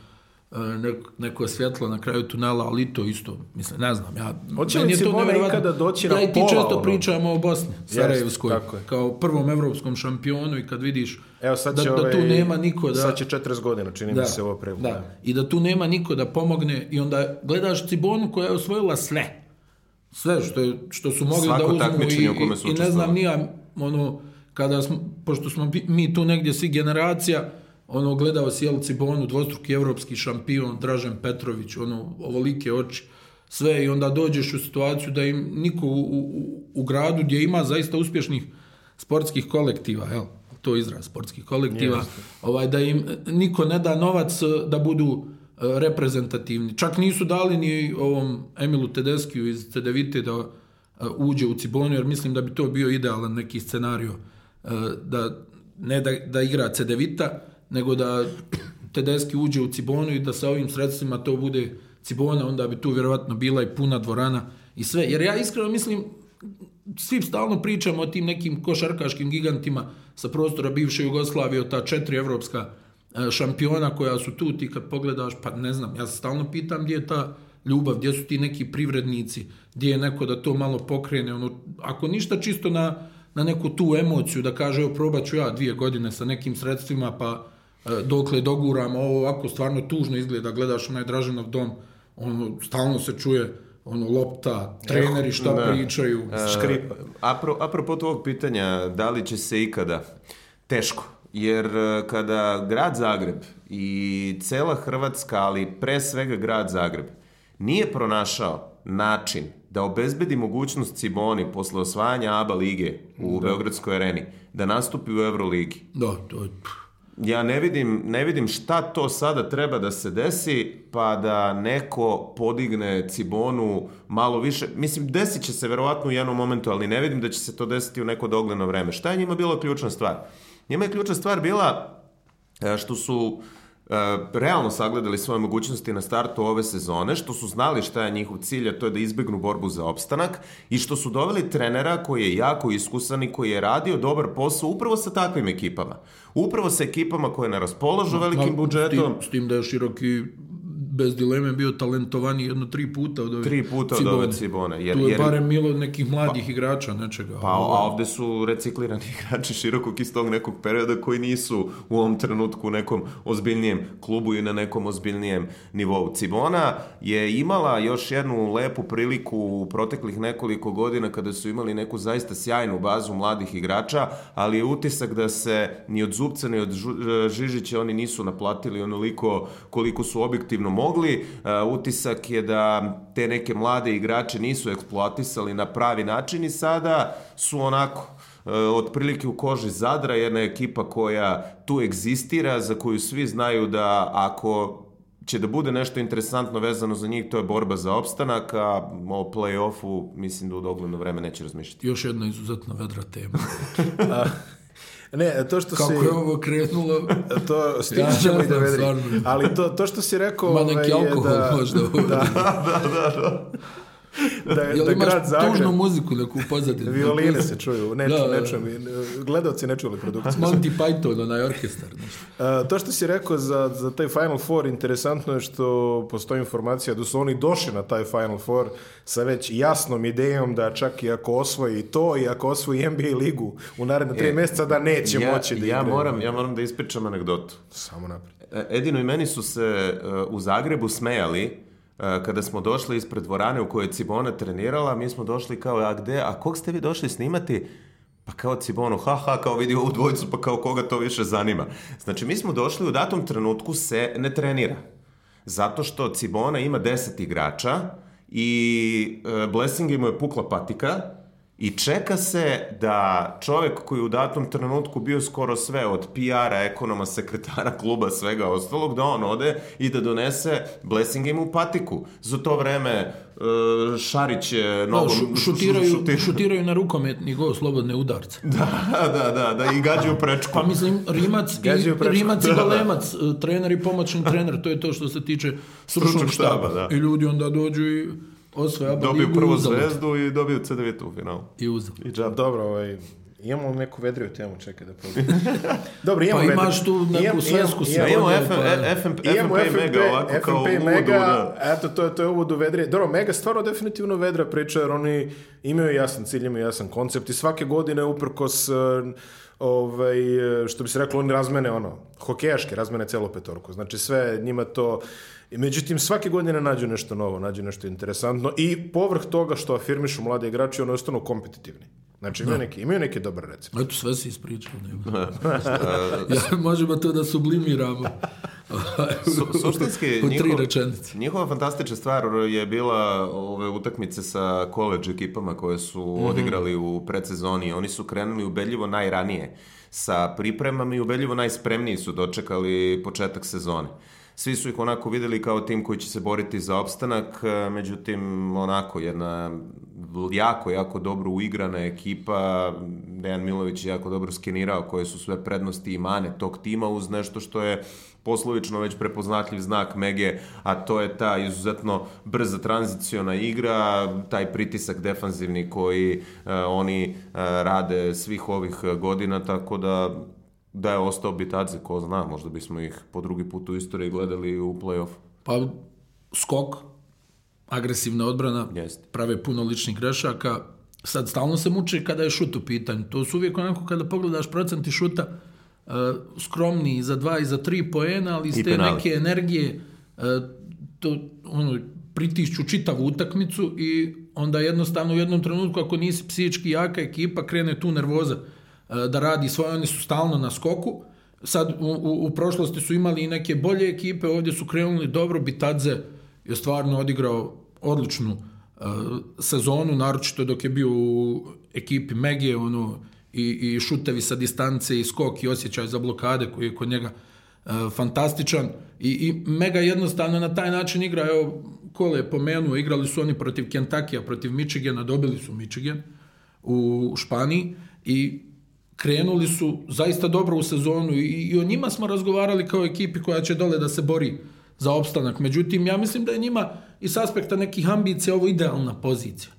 e, neko, neko svjetlo na kraju tunela, ali to isto, mislim, ne znam, ja... Hoće li Simona ikada doći na pola? Da, ja i ti često ono... pričamo o Bosni, Sarajevskoj, yes, kao prvom evropskom šampionu i kad vidiš Evo, sad da, će da, tu ovaj- nema niko da... Sad će 40 godina, čini da, mi se ovo pregleda. Da, i da tu nema niko da pomogne i onda gledaš Cibonu koja je osvojila sve. Sve što, je, što su mogli da Svako da uzmu i, i ne znam, nija, ono, kada smo, pošto smo mi tu negdje svi generacija, ono, gledao si Jel Cibonu, dvostruki evropski šampion, Dražen Petrović, ono, ovolike oči, sve, i onda dođeš u situaciju da im niko u, u, u gradu gdje ima zaista uspješnih sportskih kolektiva, jel, to izraz sportskih kolektiva, Jeste. ovaj, da im niko ne da novac eh, da budu eh, reprezentativni. Čak nisu dali ni ovom Emilu Tedeskiju iz Cedevite da eh, uđe u Cibonu, jer mislim da bi to bio idealan neki scenario E, da ne da, da igra Cedevita, nego da Tedeski uđe u Cibonu i da sa ovim sredstvima to bude Cibona, onda bi tu vjerovatno bila i puna dvorana i sve. Jer ja iskreno mislim, svi stalno pričamo o tim nekim košarkaškim gigantima sa prostora bivše Jugoslavije, o ta četiri evropska e, šampiona koja su tu, ti kad pogledaš, pa ne znam, ja se stalno pitam gdje je ta ljubav, gdje su ti neki privrednici, gdje je neko da to malo pokrene, ono, ako ništa čisto na, na neku tu emociju da kaže evo probat ću ja dvije godine sa nekim sredstvima pa e, dokle doguram ovo ovako stvarno tužno izgleda gledaš onaj Draženov dom ono stalno se čuje ono lopta, eh, treneri šta da. pričaju, e, škripa. Apro, apropo tvog pitanja, da li će se ikada teško jer e, kada grad Zagreb i cela Hrvatska, ali pre svega grad Zagreb, nije pronašao način da obezbedi mogućnost Ciboni posle osvajanja ABA lige u da. Beogradskoj areni da nastupi u Euroligi. Da, to je... Ja ne vidim, ne vidim šta to sada treba da se desi, pa da neko podigne Cibonu malo više. Mislim, desit će se verovatno u jednom momentu, ali ne vidim da će se to desiti u neko dogledno vreme. Šta je njima bila ključna stvar? Njima je ključna stvar bila e, što su uh, E, realno sagledali svoje mogućnosti na startu ove sezone, što su znali šta je njihov cilj, a to je da izbegnu borbu za opstanak i što su doveli trenera koji je jako iskusan i koji je radio dobar posao upravo sa takvim ekipama. Upravo sa ekipama koje ne raspoložu velikim budžetom. S tim, s tim da je široki bez dileme bio talentovani jedno tri puta od ovih Tri puta cibone. od ove Cibone. Jer, tu je jer... barem milo nekih pa- mladih pa, igrača, nečega. Pa, ovo... a ovde su reciklirani <laughs> igrači širokog iz tog nekog perioda koji nisu u ovom trenutku u nekom ozbiljnijem klubu i na nekom ozbiljnijem nivou. Cibona je imala još jednu lepu priliku u proteklih nekoliko godina kada su imali neku zaista sjajnu bazu mladih igrača, ali je utisak da se ni od Zubca ni od Žižića oni nisu naplatili onoliko koliko su objektivno mogli mogli. E, utisak je da te neke mlade igrače nisu eksploatisali na pravi način i sada su onako e, otprilike u koži Zadra, jedna ekipa koja tu egzistira, za koju svi znaju da ako će da bude nešto interesantno vezano za njih, to je borba za opstanak, a o play-offu mislim da u dogledno vreme neće razmišljati. Još jedna izuzetna vedra tema. <laughs> Ne, to što Kako si... Kako je ovo krenulo? <laughs> To stičemo ja, i da vedri. Ali to, to što si rekao... Ma neki ovaj, alkohol da, možda. <laughs> Da, da, da, da da je, da grad Zagreb... tužnu muziku neku pozadinu? Violine se da, čuju, ne, da, ne čujem, gledalci ne čuju produkciju. Monty Python, onaj orkestar. <laughs> to što si rekao za, za taj Final Four, interesantno je što postoji informacija da su oni došli na taj Final Four sa već jasnom idejom da čak i ako osvoji to i ako osvoji NBA ligu u naredne tri e, mjeseca da neće ja, moći da ja igre. moram, ja moram da ispričam anegdotu. Samo naprijed. E, edino i meni su se uh, u Zagrebu smejali Eh, kada smo došli ispred dvorane u kojoj je Cibona trenirala, mi smo došli kao, a gde, a kog ste vi došli snimati? Pa kao Cibonu, haha, kao vidi ovu dvojicu, pa kao koga to više zanima. Znači, mi smo došli u datom trenutku se ne trenira. Zato što Cibona ima 10 igrača i eh, Blessing mu je pukla patika, i čeka se da čovek koji u datom trenutku bio skoro sve od PR-a, ekonoma, sekretara kluba, svega ostalog, da on ode i da donese Blessingem u patiku. Za to vreme e, Šarić je da, nogom... Da, šu, šutiraju, šutiraju na rukometni go slobodne udarce. Da, da, da, da i gađaju prečku. Pa mislim, Rimac i, Rimac i Galemac, da, da. E, trener i pomoćni trener, to je to što se tiče stručnog, stručnog štaba. štaba da. I ljudi onda dođu i osvoje oba Dobio prvu zvezdu i dobio C9 u finalu. I uzeo. I džab. Dobro, ovaj, Imamo neku vedriju temu, čekaj da pogledam. <laughs> Dobro, imamo pa imaš tu neku svesku se. Imamo pa- FMP Mega ovako FNP kao uvodu. Mega, da. eto, to je, to je uvod u vedrije. Dobro, Mega stvarno definitivno vedra priča, jer oni imaju jasan cilj, imaju jasan koncept i svake godine uprkos e, ovaj, e, što bi se reklo, oni razmene ono, hokejaške razmene celo petorku. Znači sve njima to Međutim, svake godine nađu nešto novo, nađu nešto interesantno i povrh toga što afirmišu mlade igrači, ono ostanu kompetitivni. Znači, imaju, da. neke, imaju neke dobre recepte. Eto, sve si ispričao. Da. <laughs> ja, možemo to da sublimiramo. <laughs> Su, suštinski, u njihov, njihova fantastična stvar je bila ove utakmice sa koleđ ekipama koje su mm -hmm. odigrali u predsezoni. Oni su krenuli ubedljivo najranije sa pripremama i ubedljivo najspremniji su dočekali početak sezone svi su ih onako videli kao tim koji će se boriti za opstanak, e, međutim onako jedna jako, jako dobro uigrana ekipa, Dejan Milović je jako dobro skenirao koje su sve prednosti i mane tog tima uz nešto što je poslovično već prepoznatljiv znak Mege, a to je ta izuzetno brza tranziciona igra, taj pritisak defanzivni koji uh, oni uh, rade svih ovih godina, tako da da je ostao Bitazi, ko zna, možda bismo ih po drugi put u istoriji gledali u play-off. Pa, skok, agresivna odbrana, Jest. prave puno ličnih grešaka, sad stalno se muče kada je šut u pitanju. To su uvijek onako kada pogledaš procenti šuta, uh, skromni za dva i za tri poena, ali iz te penali. neke energije uh, to, ono, pritišću čitavu utakmicu i onda jednostavno u jednom trenutku ako nisi psihički jaka ekipa krene tu nervoza E, da radi svoje, oni su stalno na skoku. Sad, u, u, u prošlosti su imali i neke bolje ekipe, ovdje su krenuli dobro, Bitadze je stvarno odigrao odličnu e, sezonu, naročito dok je bio u ekipi Megije, ono, i, i šutevi sa distance i skok i osjećaj za blokade koji je kod njega uh, fantastičan I, i mega jednostavno na taj način igra, evo, Kole je pomenuo, igrali su oni protiv Kentakija, protiv Michigana, dobili su Michigan u Španiji i krenuli su zaista dobro u sezonu i, i o njima smo razgovarali kao ekipi koja će dole da se bori za opstanak. Međutim, ja mislim da je njima i s aspekta nekih ambicija ovo idealna pozicija.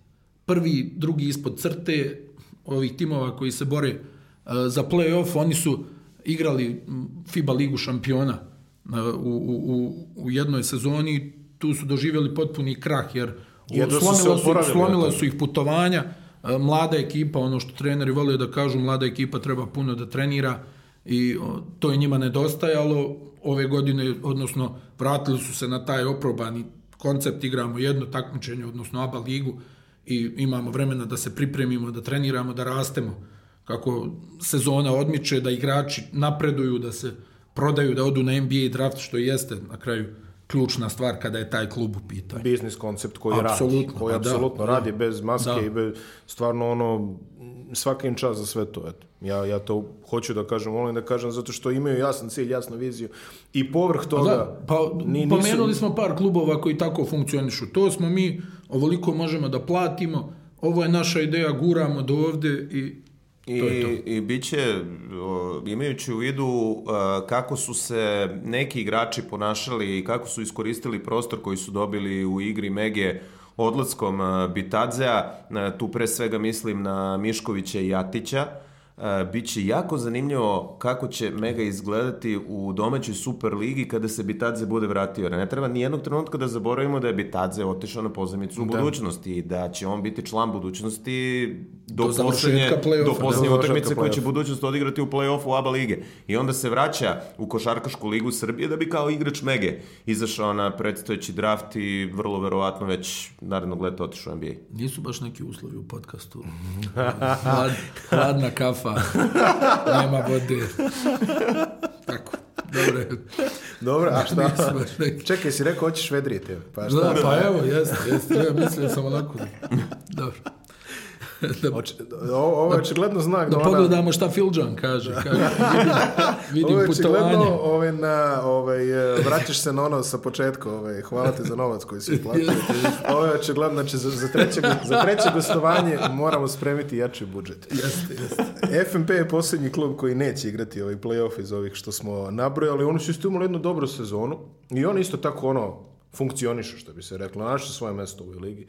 Prvi, drugi ispod crte ovih timova koji se bore uh, za play-off, oni su igrali FIBA ligu šampiona uh, u, u, u jednoj sezoni tu su doživjeli potpuni krah jer slomila su, slomila su ih putovanja E, mlada ekipa, ono što treneri vole da kažu, mlada ekipa treba puno da trenira i to je njima nedostajalo ove godine, odnosno vratili su se na taj oprobani koncept, igramo jedno takmičenje, odnosno ABA ligu i imamo vremena da se pripremimo, da treniramo, da rastemo kako sezona odmiče, da igrači napreduju, da se prodaju, da odu na NBA draft, što jeste na kraju ključna stvar kada je taj klub u pitanju. Biznis koncept koji apsolutno, radi, koji pa da, apsolutno da, radi da, bez maske da. i bez, stvarno ono, svaka im čast za sve to. Eto. Ja, ja to hoću da kažem, volim da kažem, zato što imaju jasan cilj, jasnu viziju. I povrh da, toga... Da, pa, ni, nisu... pomenuli smo par klubova koji tako funkcionišu. To smo mi, ovoliko možemo da platimo, ovo je naša ideja, guramo do ovde i I, to to. i bit će, imajući u vidu e, kako su se neki igrači ponašali i kako su iskoristili prostor koji su dobili u igri Mege odlaskom e, Bitadzea, e, tu pre svega mislim na Miškovića i Atića, Biće jako zanimljivo kako će Mega izgledati u domaćoj Superligi kada se Bitadze bude vratio. Ne treba ni jednog trenutka da zaboravimo da je Bitadze otišao na pozemicu u da. budućnosti i da će on biti član budućnosti do, do poslednje, do da, poslednje utakmice koje će budućnost odigrati u play-offu ABA lige. I onda se vraća u košarkašku ligu Srbije da bi kao igrač Mege izašao na predstojeći draft i vrlo verovatno već narednog leta otišao u NBA. Nisu baš neki uslovi u podcastu. Hladna <laughs> kafa pa nema vode. Tako. Dobre. Dobro, a šta? Čekaj, si rekao, hoćeš vedrije tebe. Pa šta? Da, pa evo, jeste, jeste. Ja mislio sam onako. Dobro. <laughs> da, Oči, ovo je da- očigledno znak da, da ona... pogledamo šta Filđan kaže. kaže <laughs> vidim, vidim ovo je ovaj, na, ovaj, e, vraćaš se na ono sa početka. Ovaj, hvala ti za novac koji si platio. <laughs> ovo je očigledno, znači za, za, treće, za treće gostovanje moramo spremiti jači budžet. Jeste, jeste. FNP je posljednji klub koji neće igrati ovaj playoff iz ovih što smo nabrojali. Oni su isto imali jednu dobru sezonu i oni isto tako ono funkcioniše, što bi se reklo, našli svoje mesto u ovoj ligi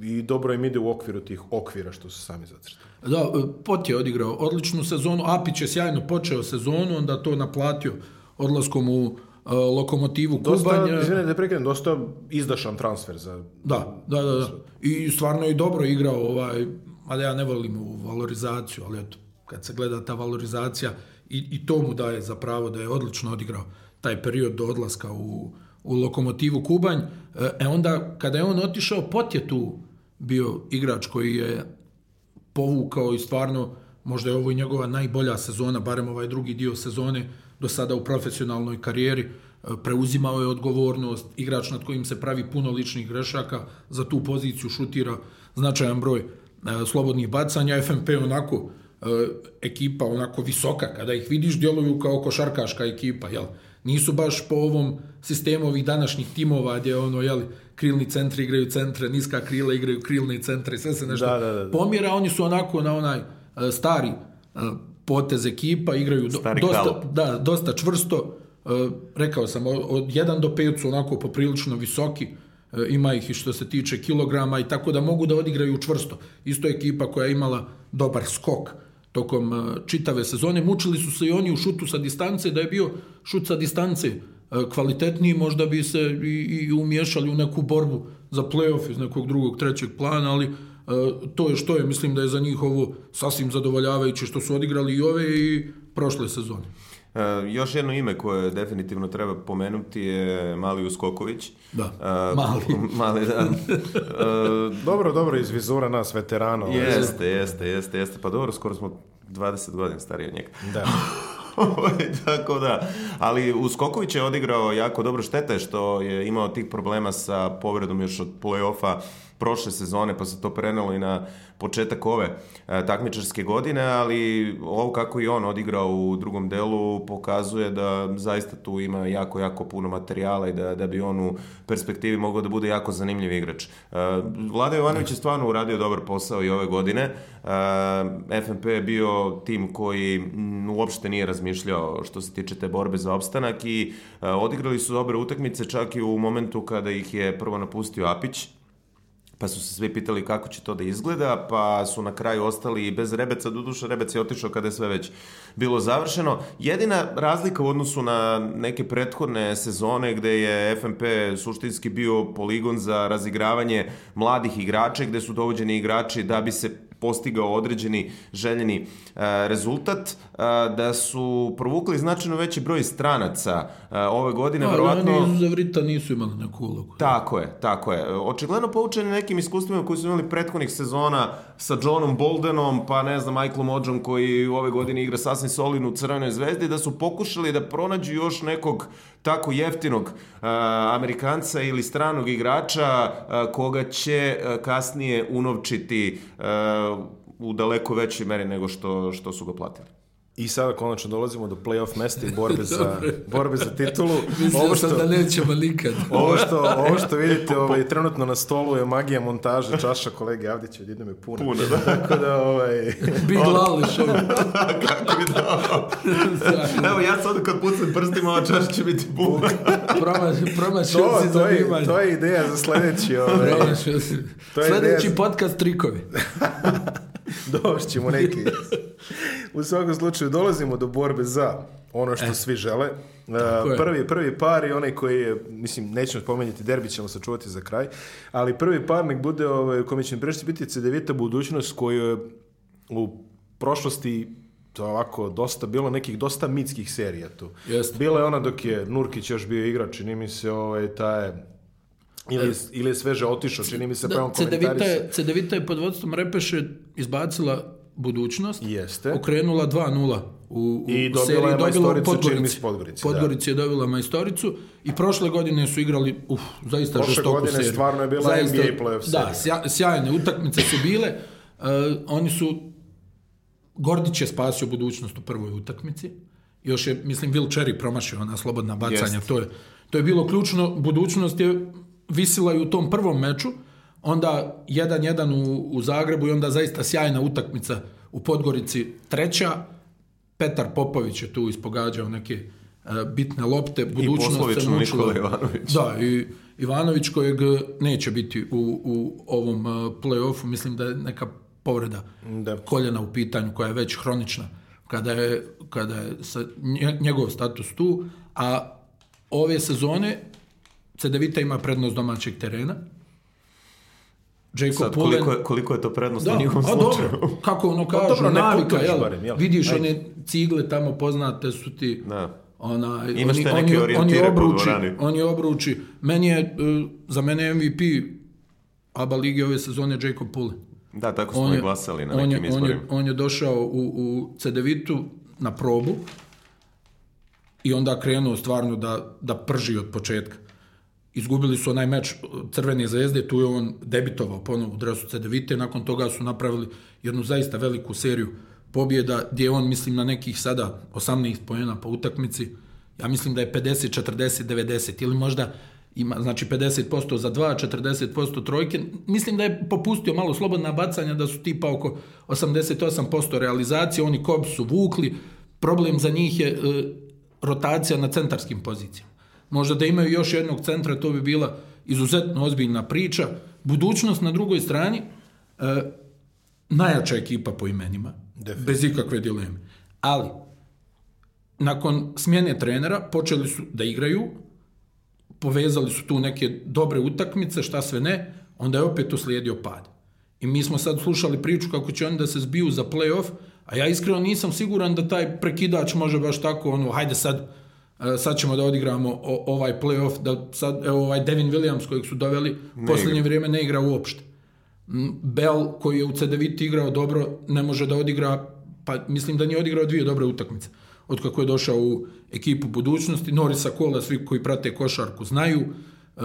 i dobro im ide u okviru tih okvira što su sami zacrtali. Da, e, Pot je odigrao odličnu sezonu, Apić je sjajno počeo sezonu, onda to naplatio odlaskom u uh, lokomotivu Kubanj. Izvine da prekrenem, dosta izdašan transfer za... Da, da, da, da. I stvarno je dobro igrao ovaj, ali ja ne volim u valorizaciju, ali eto, kad se gleda ta valorizacija i, i to mu daje za pravo da je odlično odigrao taj period do odlaska u u Lokomotivu Kubanj, e, e onda kada je on otišao, Pot je tu bio igrač koji je povukao i stvarno možda je ovo i njegova najbolja sezona, barem ovaj drugi dio sezone do sada u profesionalnoj karijeri, e, preuzimao je odgovornost, igrač nad kojim se pravi puno ličnih grešaka, za tu poziciju šutira značajan broj e, slobodnih bacanja, FMP onako ekipa onako visoka, kada ih vidiš djeluju kao košarkaška ekipa, jel' nisu baš po ovom sistemu ovih današnjih timova gdje ono, jeli, krilni centri igraju centre, niska krila igraju krilne centre i sve se nešto da, da, da. da. pomjera. Oni su onako na onaj uh, stari uh, potez ekipa, igraju do, dosta, da, dosta čvrsto. Uh, rekao sam, od 1 do 5 su onako poprilično visoki ima ih i što se tiče kilograma i tako da mogu da odigraju čvrsto. Isto je ekipa koja je imala dobar skok tokom e, čitave sezone. Mučili su se i oni u šutu sa distance, da je bio šut sa distance e, kvalitetniji, možda bi se i, i umješali u neku borbu za playoff iz nekog drugog, trećeg plana, ali e, to je što je, mislim da je za njih ovo sasvim zadovoljavajuće što su odigrali i ove i prošle sezone. E, još jedno ime koje definitivno treba pomenuti je Mali Uskoković. Da, e, Mali. <laughs> Mali, da. <laughs> E, dobro, dobro, iz vizura nas veterano. Ovaj. Jeste, jeste, jeste, jeste. Pa dobro, skoro smo 20 godina stariji od njega. Da. <laughs> Ovaj, tako da, ali Uskoković je odigrao jako dobro štete što je imao tih problema sa povredom još od play-offa prošle sezone, pa se to prenalo i na početak ove e, takmičarske godine, ali ovo kako i on odigrao u drugom delu pokazuje da zaista tu ima jako, jako puno materijala i da, da bi on u perspektivi mogao da bude jako zanimljiv igrač. E, Vlada Jovanović je stvarno uradio dobar posao i ove godine. E, FNP je bio tim koji uopšte nije razmišljao što se tiče te borbe za opstanak i odigrali su dobre utakmice čak i u momentu kada ih je prvo napustio Apić, pa su se svi pitali kako će to da izgleda, pa su na kraju ostali i bez Rebeca, Duduša Rebec je otišao kada je sve već bilo završeno. Jedina razlika u odnosu na neke prethodne sezone gde je FMP suštinski bio poligon za razigravanje mladih igrača, gde su dovođeni igrači da bi se postigao određeni željeni e, rezultat, e, da su provukli značajno veći broj stranaca e, ove godine. Da, verovatno... Da, oni za Vrita nisu imali neku ulogu. Tako je, tako je. Očigledno poučeni nekim iskustvima koji su imali prethodnih sezona sa Johnom Boldenom, pa ne znam, Michaelom Odžom koji ove godine igra sasvim solidno u Crvenoj zvezdi, da su pokušali da pronađu još nekog tako jeftinog e, Amerikanca ili stranog igrača e, koga će e, kasnije unovčiti u daleko većoj meri nego što, što su ga platili. I sada konačno dolazimo do playoff mesta i borbe za, <laughs> borbe za titulu. Mislio ovo što, sam da nećemo nikad. <laughs> ovo, što, ovo što <laughs> vidite ovaj, trenutno na stolu je magija montaža, čaša kolege Avdića, jedino me puna. Puna, da. Tako da, ovaj... Big Lali show. Kako bi dao? Evo, ja sad kad pucam prstima, ova čaša će biti puna. promašio proma si za imanje. To je ideja za sledeći. Ovaj, to je sledeći ideja... podcast trikovi. <laughs> Došćemo neki. U svakom slučaju dolazimo do borbe za ono što e. svi žele. Uh, prvi, prvi par i onaj koji je, mislim, nećemo spomenuti, derbi ćemo sačuvati za kraj, ali prvi par nek bude, ovaj, kome će prešti biti CDVita budućnost koju je u prošlosti to ovako dosta bilo nekih dosta mitskih serija tu. Jeste. Bila je ona dok je Nurkić još bio igrač, čini mi se, ovaj taj Ili, e, ili je sveže otišao, čini mi se, da, pa on Cedevita je, Cedevita je pod vodstvom Repeše izbacila budućnost, Jeste. okrenula 2-0 u, u I dobila seriji, je dobila u Podgorici. Da. Podgorici, Podgorici je dobila majstoricu i prošle godine su igrali, uf, zaista prošle žestoku godine stvarno je bila zaista, NBA playoff Da, sjajne utakmice su bile. Uh, oni su Gordić je spasio budućnost u prvoj utakmici. Još je, mislim, Will Cherry promašio ona slobodna bacanja. Jest. To je, to je bilo ključno. Budućnost je visila i u tom prvom meču, onda 1-1 u, u Zagrebu i onda zaista sjajna utakmica u Podgorici treća. Petar Popović je tu ispogađao neke e, bitne lopte. Budućnost I poslovično Nikola Ivanović. Da, i Ivanović kojeg neće biti u, u ovom e, play-offu. Mislim da je neka povreda da. koljena u pitanju koja je već hronična kada je, kada je sa njegov status tu. A ove sezone Cedevita ima prednost domaćeg terena. Jacob Sad, koliko, je, koliko je to prednost da, na njihovom pa slučaju? Dobro, <laughs> kako ono pa kažu, dobro, navika, jel, barem, jel? vidiš one cigle tamo poznate su ti, da. ona, Imaš oni, te neke oni, oni, obruči, oni obruči. Meni je, e, za mene je MVP ABA lige ove sezone Jacob Pullen. Da, tako smo on je, glasali na nekim on je, izborima. On je, on je došao u, u Cedevitu na probu i onda krenuo stvarno da, da prži od početka. Izgubili su onaj meč e, Crvene zvezde, tu je on debitovao ponovo u dresu CDVite, nakon toga su napravili jednu zaista veliku seriju pobjeda, gdje je on, mislim, na nekih sada 18 pojena po utakmici, ja mislim da je 50, 40, 90, ili možda ima, znači 50% za 2, 40% trojke. Mislim da je popustio malo slobodna bacanja, da su tipa oko 88% realizacije, oni kob su vukli, problem za njih je e, rotacija na centarskim pozicijama. Možda da imaju još jednog centra, to bi bila izuzetno ozbiljna priča. Budućnost na drugoj strani, e, najjača ekipa po imenima, Definitivno. bez ikakve dileme. Ali, nakon smjene trenera, počeli su da igraju, povezali su tu neke dobre utakmice, šta sve ne, onda je opet uslijedio pad. I mi smo sad slušali priču kako će oni da se zbiju za playoff, a ja iskreno nisam siguran da taj prekidač može baš tako, ono, hajde sad, E, sad ćemo da odigramo ovaj playoff, da sad, evo ovaj Devin Williams kojeg su doveli, poslednje posljednje vrijeme ne igra uopšte. Bell koji je u CDVT igrao dobro, ne može da odigra, pa mislim da nije odigrao dvije dobre utakmice od kako je došao u ekipu budućnosti. Norisa Kola, svi koji prate košarku znaju. E,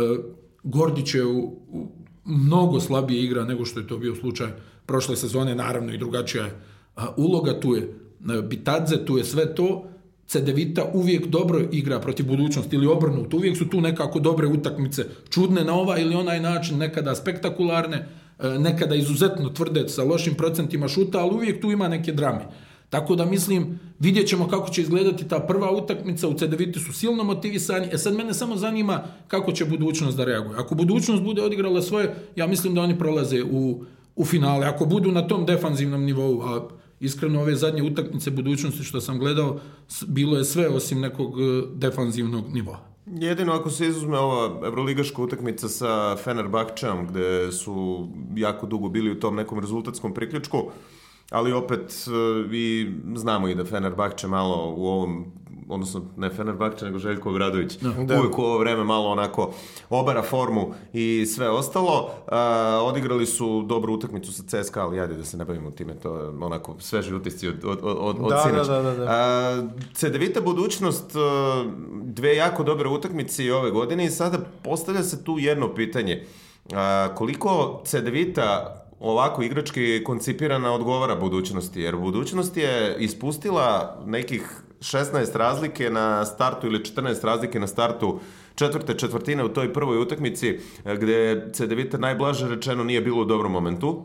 Gordić je u, u, mnogo slabije igra nego što je to bio slučaj prošle sezone, naravno i drugačija je uloga, tu je e, Bitadze, tu je sve to, Cedevita uvijek dobro igra protiv budućnosti ili obrnuto. Uvijek su tu nekako dobre utakmice, čudne na ovaj ili onaj način, nekada spektakularne, e, nekada izuzetno tvrde sa lošim procentima šuta, ali uvijek tu ima neke drame. Tako da mislim, vidjet ćemo kako će izgledati ta prva utakmica, u Cedeviti su silno motivisani, e sad mene samo zanima kako će budućnost da reaguje. Ako budućnost bude odigrala svoje, ja mislim da oni prolaze u, u finale. Ako budu na tom defanzivnom nivou, a iskreno ove zadnje utakmice budućnosti što sam gledao, bilo je sve osim nekog e, defanzivnog nivoa. Jedino ako se izuzme ova evroligaška utakmica sa Fenerbahčem, gde su jako dugo bili u tom nekom rezultatskom priključku, ali opet e, i znamo i da Fenerbahče malo u ovom odnosno ne Fenerbahče, nego Željko Obradović. Da. da. Uvijek u ovo vreme malo onako obara formu i sve ostalo. Uh, odigrali su dobru utakmicu sa CSKA, ali ajde da se ne bavimo time, to je onako sveži utisci od, od, od, od da, sinoć. Da, da, da, da. Uh, e, CDVita budućnost, uh, dve jako dobre utakmice i ove godine i sada postavlja se tu jedno pitanje. koliko CDVita ovako igrački koncipirana odgovara budućnosti, jer budućnost je ispustila nekih 16 razlike na startu ili 14 razlike na startu četvrte četvrtine u toj prvoj utakmici gde CDVita najblaže rečeno nije bilo u dobrom momentu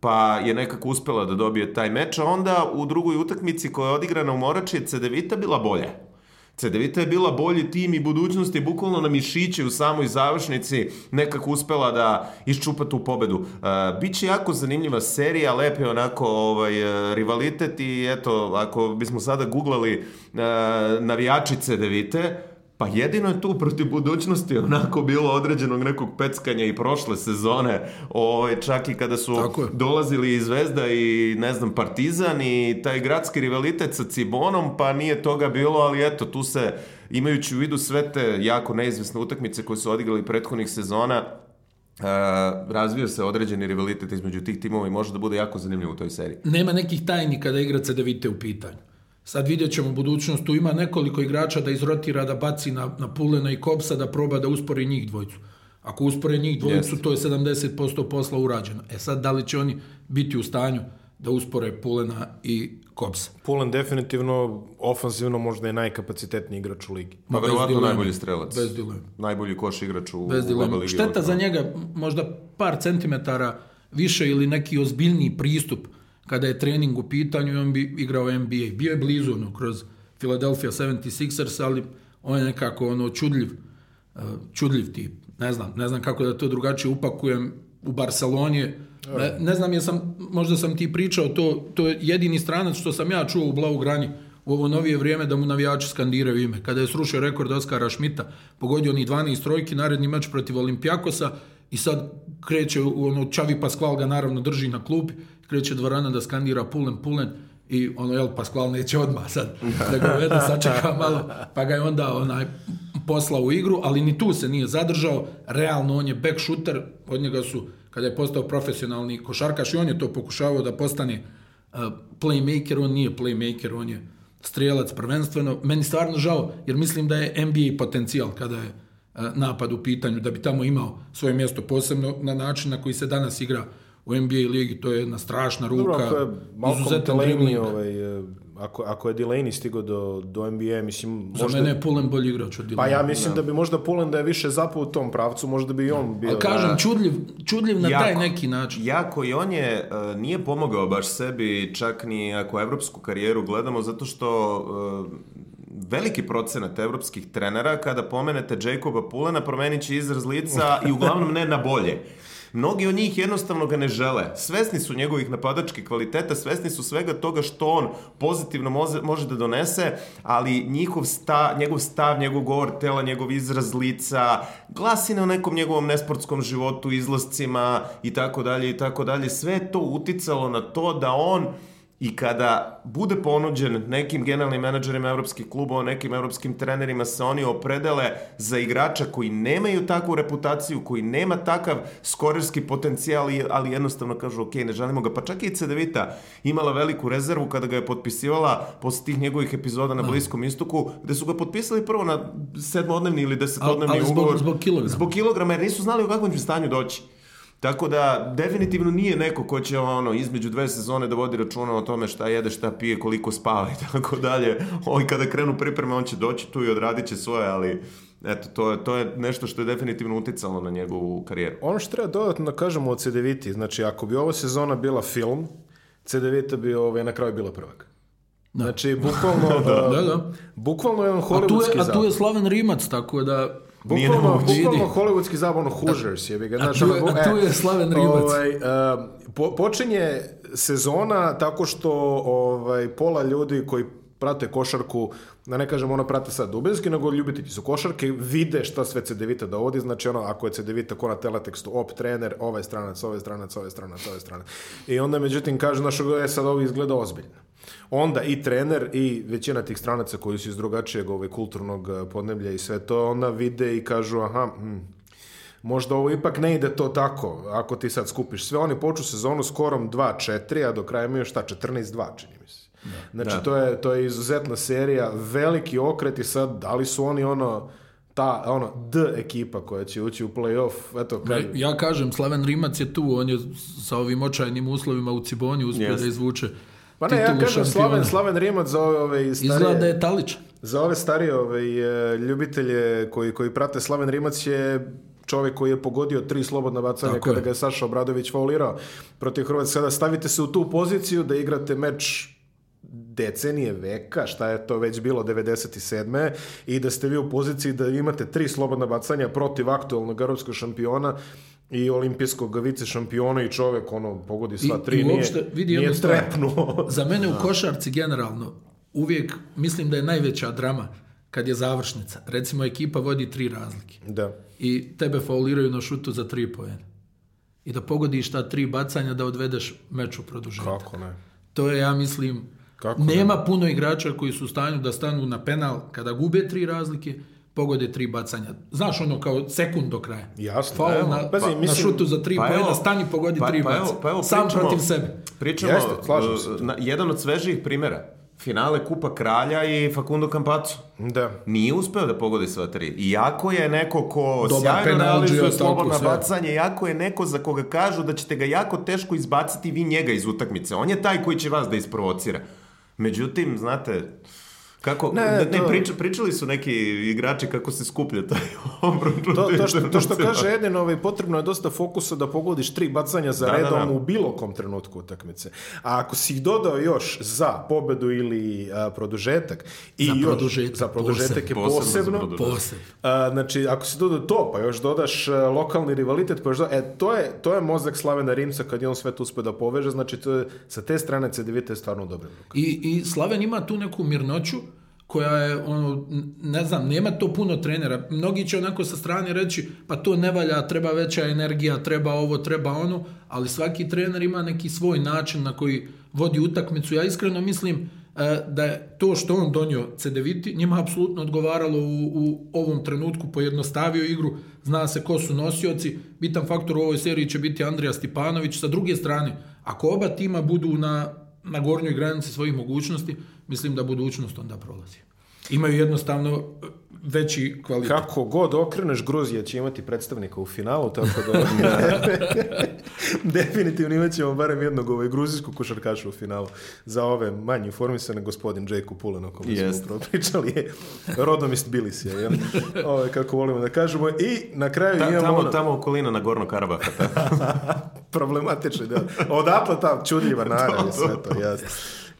pa je nekako uspela da dobije taj meč, a onda u drugoj utakmici koja je odigrana u Morači, Cedevita bila bolja. Cedevita je bila bolji tim i budućnost je bukvalno na mišiće u samoj završnici nekako uspela da iščupa tu pobedu. Uh, Biće jako zanimljiva serija, lep je onako ovaj, e, rivalitet i eto, ako bismo sada googlali uh, e, navijači Cedevite, da Pa jedino je tu protiv budućnosti onako bilo određenog nekog peckanja i prošle sezone, ovaj, čak i kada su dolazili i Zvezda i ne znam Partizan i taj gradski rivalitet sa Cibonom, pa nije toga bilo, ali eto tu se imajući u vidu sve te jako neizvesne utakmice koje su odigrali prethodnih sezona, Uh, razvio se određeni rivalitet između tih timova i može da bude jako zanimljivo u toj seriji. Nema nekih tajni kada igraca da vidite u pitanju. Sad vidjet ćemo budućnost, tu ima nekoliko igrača da izrotira, da baci na, na Pulena i Kopsa, da proba da uspori njih dvojicu. Ako uspore njih dvojicu, yes. to je 70% posla urađeno. E sad, da li će oni biti u stanju da uspore Pulena i Kopsa? Pulen definitivno, ofanzivno možda je najkapacitetniji igrač u ligi. Pa verovatno najbolji strelac. Bez dileme. Najbolji koš igrač u Bez Šteta za njega možda par centimetara više ili neki ozbiljniji pristup kada je trening u pitanju on bi igrao NBA. Bio je blizu ono, kroz Philadelphia 76ers, ali on je nekako ono čudljiv, e, čudljiv tip. Ne znam, ne znam kako da to drugačije upakujem. U Barceloni ne, ne znam sam, možda sam ti pričao, to, to je jedini stranac što sam ja čuo u Blaugrani u ovo novije vrijeme da mu navijači skandiraju ime. Kada je srušio rekord Oskara Šmita, pogodio ni 12 trojki, naredni meč protiv Olimpijakosa i sad kreće u ono Čavi Paskval ga naravno drži na klupi kreće dvorana da skandira pulen, pulen, i ono, jel, Paskval neće odmah sad da ga uvede, sačeka <laughs> malo, pa ga je onda onaj poslao u igru, ali ni tu se nije zadržao, realno on je back shooter, od njega su, kada je postao profesionalni košarkaš i on je to pokušavao da postane uh, playmaker, on nije playmaker, on je strijelac prvenstveno, meni stvarno žao, jer mislim da je NBA potencijal kada je uh, napad u pitanju, da bi tamo imao svoje mjesto posebno na način na koji se danas igra u NBA ligi, to je jedna strašna ruka. Dobro, ako je Malcolm Delaney, ovaj, e, ako, ako je Delaney stigo do, do NBA, mislim... Možda... Za mene je Pulen bolji igrač od Delaney. Pa ja mislim ne. da bi možda Pulen da je više zapao u tom pravcu, možda bi i on bio... Ali kažem, čudljiv, čudljiv na jako, taj neki način. Jako i on je, e, nije pomogao baš sebi, čak ni ako evropsku karijeru gledamo, zato što e, veliki procenat evropskih trenera kada pomenete Jacoba Pulena promenit će izraz lica i uglavnom ne na bolje. Mnogi od njih jednostavno ga ne žele. Svesni su njegovih napadačkih kvaliteta, svesni su svega toga što on pozitivno može, može da donese, ali njihov stav, njegov stav, njegov govor tela, njegov izraz lica, glasine o nekom njegovom nesportskom životu, izlascima i tako dalje i tako dalje, sve to uticalo na to da on I kada bude ponuđen nekim generalnim menadžerima evropskih klubova, nekim evropskim trenerima, se oni opredele za igrača koji nemaju takvu reputaciju, koji nema takav skorerski potencijal, ali jednostavno kažu, ok, ne želimo ga. Pa čak i Cedevita imala veliku rezervu kada ga je potpisivala posle tih njegovih epizoda na da. Bliskom istoku, gde su ga potpisali prvo na sedmodnevni ili desetodnevni ugovor. Ali zbog, zbog kilograma. Zbog kilograma, jer nisu znali u kakvom će stanju doći. Tako da, definitivno nije neko ko će ono, između dve sezone da vodi računa o tome šta jede, šta pije, koliko spava i <laughs> tako dalje. Ovi kada krenu pripreme, on će doći tu i odradit će svoje, ali eto, to je, to je nešto što je definitivno uticalo na njegovu karijeru. Ono što treba dodatno da kažemo o CDViti, znači ako bi ova sezona bila film, CDVita bi ovaj, na kraju bila prvak. Da. Znači, bukvalno, <laughs> da, da, da. bukvalno je on hollywoodski A tu je, a tu je Slaven Rimac, tako da Nije bukvalno, bukvalno hollywoodski zabavno ono Hoosiers je. Ga, znači, a, tu, ono, a e, tu je Slaven Rimac. Ovaj, uh, po, počinje sezona tako što ovaj, pola ljudi koji prate košarku, da ne kažem ono prate sad dubinski, nego ljubitelji su košarke, vide šta sve Cedevita dovodi, da znači ono ako je Cedevita ko na teletekstu op trener, ovaj stranac, ovaj stranac, ovaj stranac, ovaj stranac. I onda međutim kažu, znaš, je sad ovo izgleda ozbiljno onda i trener i većina tih stranaca koji su iz drugačijeg ovaj, kulturnog eh, podneblja i sve to, onda vide i kažu aha, hm, možda ovo ipak ne ide to tako, ako ti sad skupiš sve. Oni poču sezonu skorom 2-4, a do kraja imaju šta, 14-2 čini mi se. Da. Znači, da. to, je, to je izuzetna serija, veliki okret i sad, da li su oni ono, ta, ono, D ekipa koja će ući u play-off, eto. Da, kad... Ja kažem, Slaven Rimac je tu, on je sa ovim očajnim uslovima u Cibonju uspio yes. da izvuče Pa ne, ja kažem Slaven, Slaven Rimac za ove, starije... Izgleda da je taličan. Za ove starije ove, e, ljubitelje koji, koji prate Slaven Rimac je čovjek koji je pogodio tri slobodna bacanja Tako kada je. ga je Saša Obradović faulirao protiv Hrvatske. Sada stavite se u tu poziciju da igrate meč decenije veka, šta je to već bilo 97. i da ste vi u poziciji da imate tri slobodna bacanja protiv aktualnog europskog šampiona i olimpijskog vice šampiona i čovek ono pogodi sva I, tri i uopšte, nije, vidi nije trepnuo. <laughs> Za mene u da. košarci generalno uvijek mislim da je najveća drama kad je završnica. Recimo ekipa vodi tri razlike. Da. I tebe fauliraju na šutu za tri pojene. I da pogodiš ta tri bacanja da odvedeš meč u produžetak. Kako ne? To je ja mislim Kako nema ne? puno igrača koji su u stanju da stanu na penal kada gube tri razlike pogode tri bacanja. Znaš ono kao sekund do kraja. Jasno. Faul evo, na, pazi, mislim, na šutu za tri pa pojena, stani pogodi pa, tri pa, bacanja. Pa, evo, Sam pričamo, protiv sebe. Pričamo, Jeste, slažem se. Na, jedan od svežijih primera, Finale Kupa Kralja i Facundo Campacu. Da. Nije uspeo da pogodi sva tri. Iako je neko ko Dobar sjajno realizuje slobodno bacanje, iako je neko za koga kažu da ćete ga jako teško izbaciti vi njega iz utakmice. On je taj koji će vas da isprovocira. Međutim, znate, Kako, ne, ne, da, ne to... pričali su neki igrači kako se skuplja taj <laughs> obračun. To, to, što, to što <laughs> da kaže Eden, ovaj, potrebno je dosta fokusa da pogodiš tri bacanja za da, redom da, da. u bilo kom trenutku utakmice. A ako si ih dodao još za pobedu ili a, produžetak, i za, još, produžetak, za produžetak posebno, posebno, posebno. posebno. A, znači, ako si dodao to, pa još dodaš a, lokalni rivalitet, pa još dodaš, e, to je, to je mozak Slavena Rimca kad je on sve to uspio da poveže, znači to je, sa te strane C9 je stvarno dobro. I, I Slaven ima tu neku mirnoću, koja je, ono, ne znam, nema to puno trenera. Mnogi će onako sa strane reći, pa to ne valja, treba veća energija, treba ovo, treba ono, ali svaki trener ima neki svoj način na koji vodi utakmicu. Ja iskreno mislim e, da je to što on donio Cedeviti njima apsolutno odgovaralo u, u ovom trenutku, pojednostavio igru, zna se ko su nosioci, bitan faktor u ovoj seriji će biti Andrija Stipanović. Sa druge strane, ako oba tima budu na, na gornjoj granici svojih mogućnosti, mislim da budućnost onda prolazi. Imaju jednostavno e, veći kvalitet. Kako god okreneš, Gruzija će imati predstavnika u finalu, tako da... <laughs> <laughs> Definitivno imat ćemo barem jednog ovaj gruzijsku košarkaša u finalu. Za ove manje informisane, gospodin Džejko Pulen, o kome smo upravo pričali, je rodom iz Tbilisija, jel? <laughs> Ove, ovaj, kako volimo da kažemo. I na kraju Ta, imamo... Tamo, ono... tamo okolina na Gorno Karabaha. Problematični deo. Da. Odatle tam, čudljiva narav je sve to, jasno.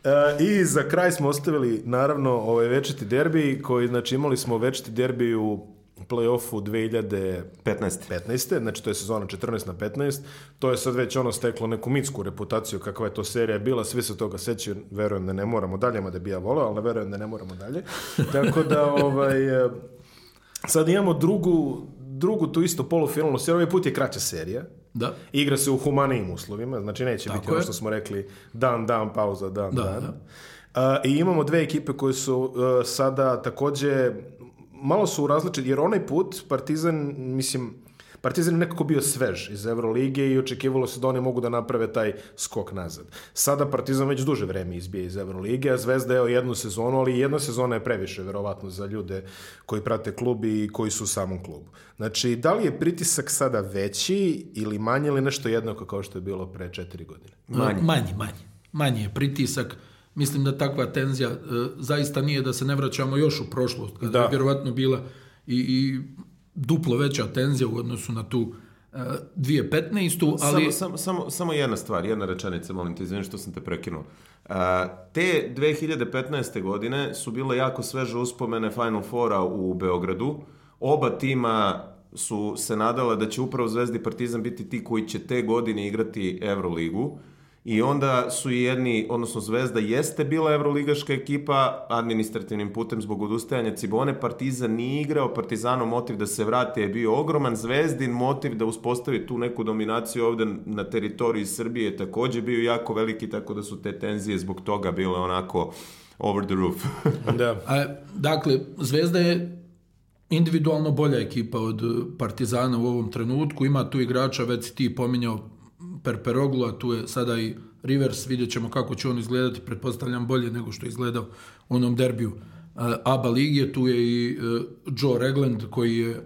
E, I za kraj smo ostavili naravno ovaj večiti derbi koji znači imali smo večiti derbi u play-offu 2015. 15. Znači to je sezona 14 na 15. To je sad već ono steklo neku mitsku reputaciju kakva je to serija bila. Svi se toga sećaju. Verujem da ne moramo dalje, ma da bi ja volao, ali verujem da ne moramo dalje. <laughs> Tako da ovaj, e, sad imamo drugu, drugu tu isto polufinalnu seriju. Ovaj put je kraća serija. Da. Igra se u humanijim uslovima, znači neće Tako biti ono što smo rekli dan, dan, pauza, dan, da, dan. Da. I imamo dve ekipe koje su e, sada takođe malo su različite, jer onaj put Partizan, mislim, Partizan je nekako bio svež iz Evrolige i očekivalo se da oni mogu da naprave taj skok nazad. Sada Partizan već duže vreme izbije iz Evrolige, a Zvezda je o jednu sezonu, ali jedna sezona je previše verovatno za ljude koji prate klub i koji su u samom klubu. Znači, da li je pritisak sada veći ili manji ili nešto jednako kao što je bilo pre četiri godine? Manje, manje. Manje, Manji je pritisak. Mislim da takva tenzija e, zaista nije da se ne vraćamo još u prošlost, kada da. je vjerovatno bila i, i duplo veća tenzija u odnosu na tu 2015. E, ali... Samo, samo, samo samo jedna stvar, jedna rečenica, molim te, izvini što sam te prekinuo. A, e, te 2015. godine su bile jako sveže uspomene Final Fora u Beogradu. Oba tima su se nadala da će upravo Zvezdi Partizan biti ti koji će te godine igrati Euroligu. I onda su jedni, odnosno Zvezda jeste bila evroligaška ekipa, administrativnim putem zbog odustajanja Cibone, Partizan nije igrao, Partizanov motiv da se vrate je bio ogroman, Zvezdin motiv da uspostavi tu neku dominaciju ovde na teritoriji Srbije je takođe bio jako veliki, tako da su te tenzije zbog toga bile onako over the roof. <laughs> da. A, dakle, Zvezda je individualno bolja ekipa od Partizana u ovom trenutku, ima tu igrača, već ti pominjao Perperoglu, a tu je sada i Rivers, vidjet ćemo kako će on izgledati, pretpostavljam bolje nego što je izgledao u onom derbiju e, ABA ligije, tu je i e, Joe Regland koji je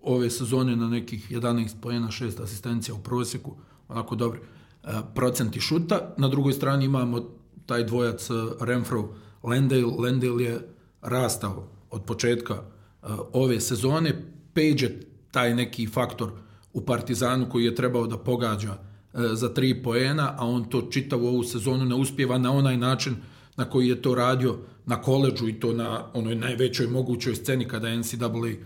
ove sezone na nekih 11 pojena, 6 asistencija u proseku, onako dobri e, procenti šuta. Na drugoj strani imamo taj dvojac Renfro Lendale. Lendale je rastao od početka ove sezone. Page je taj neki faktor u Partizanu koji je trebao da pogađa E, za tri poena, a on to čitavu ovu sezonu ne uspjeva na onaj način na koji je to radio na koleđu i to na onoj najvećoj mogućoj sceni kada je NCAA e,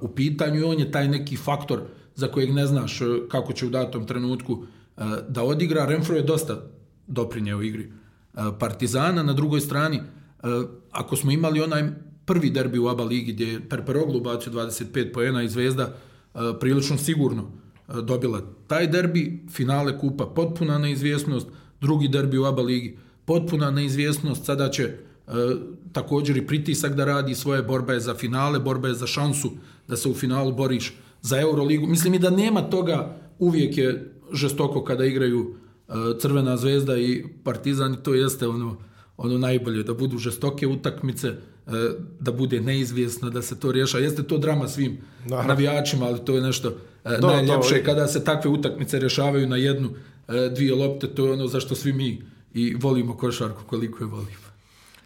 u pitanju i on je taj neki faktor za kojeg ne znaš e, kako će u datom trenutku da odigra. Renfro je dosta doprinjeo igri Partizana. Na drugoj strani, ako smo imali onaj prvi derbi u ABA ligi gdje je Perperoglu bacio 25 poena i Zvezda prilično sigurno E, dobila taj derbi, finale kupa potpuna neizvjesnost, drugi derbi u aba ligi potpuna neizvjesnost, sada će E, također i pritisak da radi svoje, borbe za finale, borba je za šansu da se u finalu boriš za Euroligu. Mislim i da nema toga, uvijek je žestoko kada igraju e, Crvena zvezda i Partizan i to jeste ono, ono najbolje, da budu žestoke utakmice, e, da bude neizvjesno, da se to rješa. Jeste to drama svim Naravno. navijačima, ali to je nešto Do, e, Najljepše je kada se takve utakmice rešavaju na jednu, e, dvije lopte, to je ono zašto svi mi i volimo košarku koliko je volimo.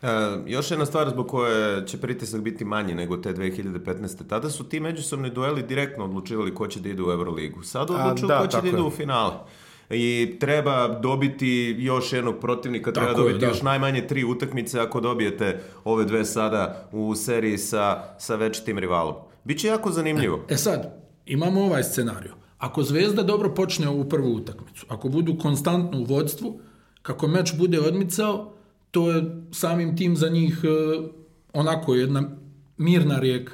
E, još jedna stvar zbog koje će pritisak biti manji nego te 2015. Tada su ti međusobni dueli direktno odlučivali ko će da ide u Euroligu. Sad odlučuju da, ko će da ide u finale i treba dobiti još jednog protivnika, treba dobiti je, da. još najmanje tri utakmice ako dobijete ove dve sada u seriji sa, sa večitim rivalom. Biće jako zanimljivo. E, e sad, imamo ovaj scenariju. Ako Zvezda dobro počne ovu prvu utakmicu, ako budu konstantno u vodstvu, kako meč bude odmicao, to je samim tim za njih e, onako jedna mirna rijeka.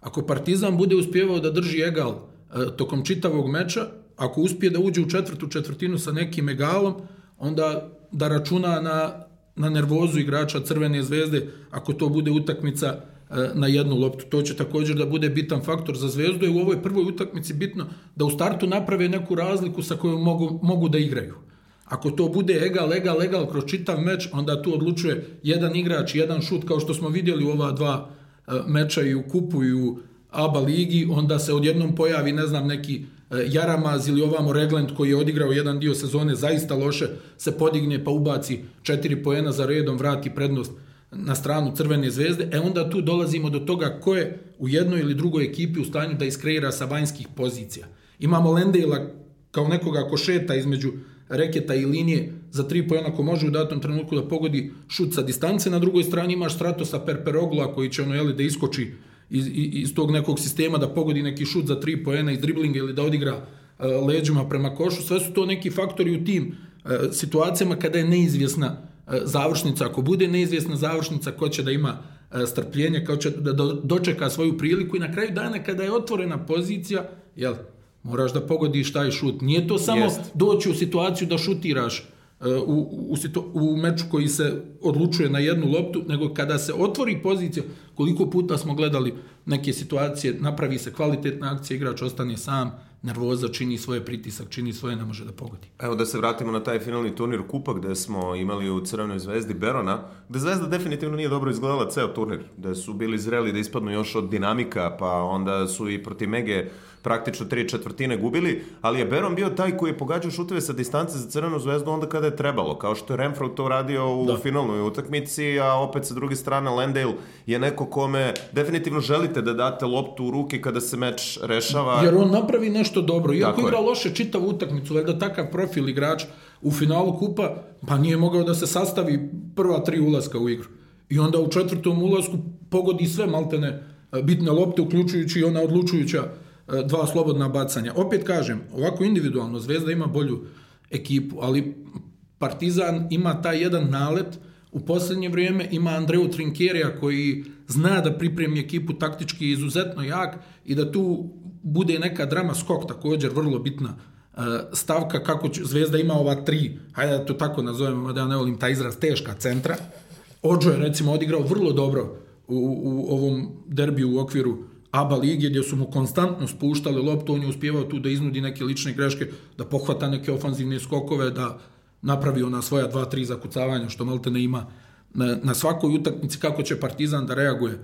Ako Partizan bude uspjevao da drži egal e, tokom čitavog meča, ako uspije da uđe u četvrtu četvrtinu sa nekim egalom, onda da računa na, na nervozu igrača Crvene zvezde, ako to bude utakmica E, na jednu loptu. To će također da bude bitan faktor za Zvezdu i u ovoj prvoj utakmici bitno da u startu naprave neku razliku sa kojom mogu, mogu da igraju. Ako to bude egal, egal, egal kroz čitav meč, onda tu odlučuje jedan igrač, jedan šut, kao što smo vidjeli u ova dva e, meča i u kupu i u ABA ligi, onda se odjednom pojavi, ne znam, neki e, Jaramaz ili ovamo Regland koji je odigrao jedan dio sezone zaista loše, se podigne pa ubaci četiri poena za redom, vrati prednost na stranu Crvene zvezde, e onda tu dolazimo do toga ko je u jednoj ili drugoj ekipi u stanju da iskreira sa vanjskih pozicija. Imamo Lendela kao nekoga ko šeta između reketa i linije za tri pojena ko može u datom trenutku da pogodi šut sa distance, na drugoj strani imaš Stratosa Perperogla koji će ono jeli da iskoči iz, iz tog nekog sistema da pogodi neki šut za tri pojena iz driblinga ili da odigra e, leđima prema košu, sve su to neki faktori u tim e, situacijama kada je neizvjesna E, završnica, ako bude neizvjesna završnica, ko će da ima e, strpljenje, kao će da dočeka svoju priliku i na kraju dana kada je otvorena pozicija, jel, moraš da pogodiš taj šut. Nije to samo Jest. doći u situaciju da šutiraš e, u, u, situ, u meču koji se odlučuje na jednu loptu, nego kada se otvori pozicija, koliko puta smo gledali neke situacije, napravi se kvalitetna akcija, igrač ostane sam, nervoza čini svoje pritisak, čini svoje, ne može da pogodi. Evo da se vratimo na taj finalni turnir Kupa gde smo imali u Crvenoj zvezdi Berona, gde zvezda definitivno nije dobro izgledala ceo turnir, da su bili zreli da ispadnu još od dinamika, pa onda su i proti Mege praktično tri četvrtine gubili, ali je Beron bio taj koji je pogađao šuteve sa distance za Crvenu zvezdu onda kada je trebalo, kao što je Renfro to radio u da. finalnoj utakmici, a opet sa druge strane Landale je neko kome definitivno želite da date loptu u ruke kada se meč rešava. Jer on napravi nešto dobro, iako dakle. igra loše čitavu utakmicu, valjda takav profil igrač u finalu kupa, pa nije mogao da se sastavi prva tri ulaska u igru. I onda u četvrtom ulasku pogodi sve maltene e, bitne lopte, uključujući i ona odlučujuća E, dva slobodna bacanja. Opet kažem, ovako individualno Zvezda ima bolju ekipu, ali Partizan ima taj jedan nalet u poslednje vrijeme ima Andreju Trinkerija koji zna da pripremi ekipu taktički izuzetno jak i da tu bude neka drama skok također vrlo bitna e, stavka kako će, Zvezda ima ova tri, hajde da to tako nazovemo, da ja ne volim taj izraz, teška centra. Ođo je recimo odigrao vrlo dobro u, u ovom derbiju u okviru ABA lige gdje su mu konstantno spuštali loptu, on je uspjevao tu da iznudi neke lične greške, da pohvata neke ofanzivne skokove, da napravi ona svoja dva, tri zakucavanja, što malte ne ima na, na svakoj utakmici kako će Partizan da reaguje e,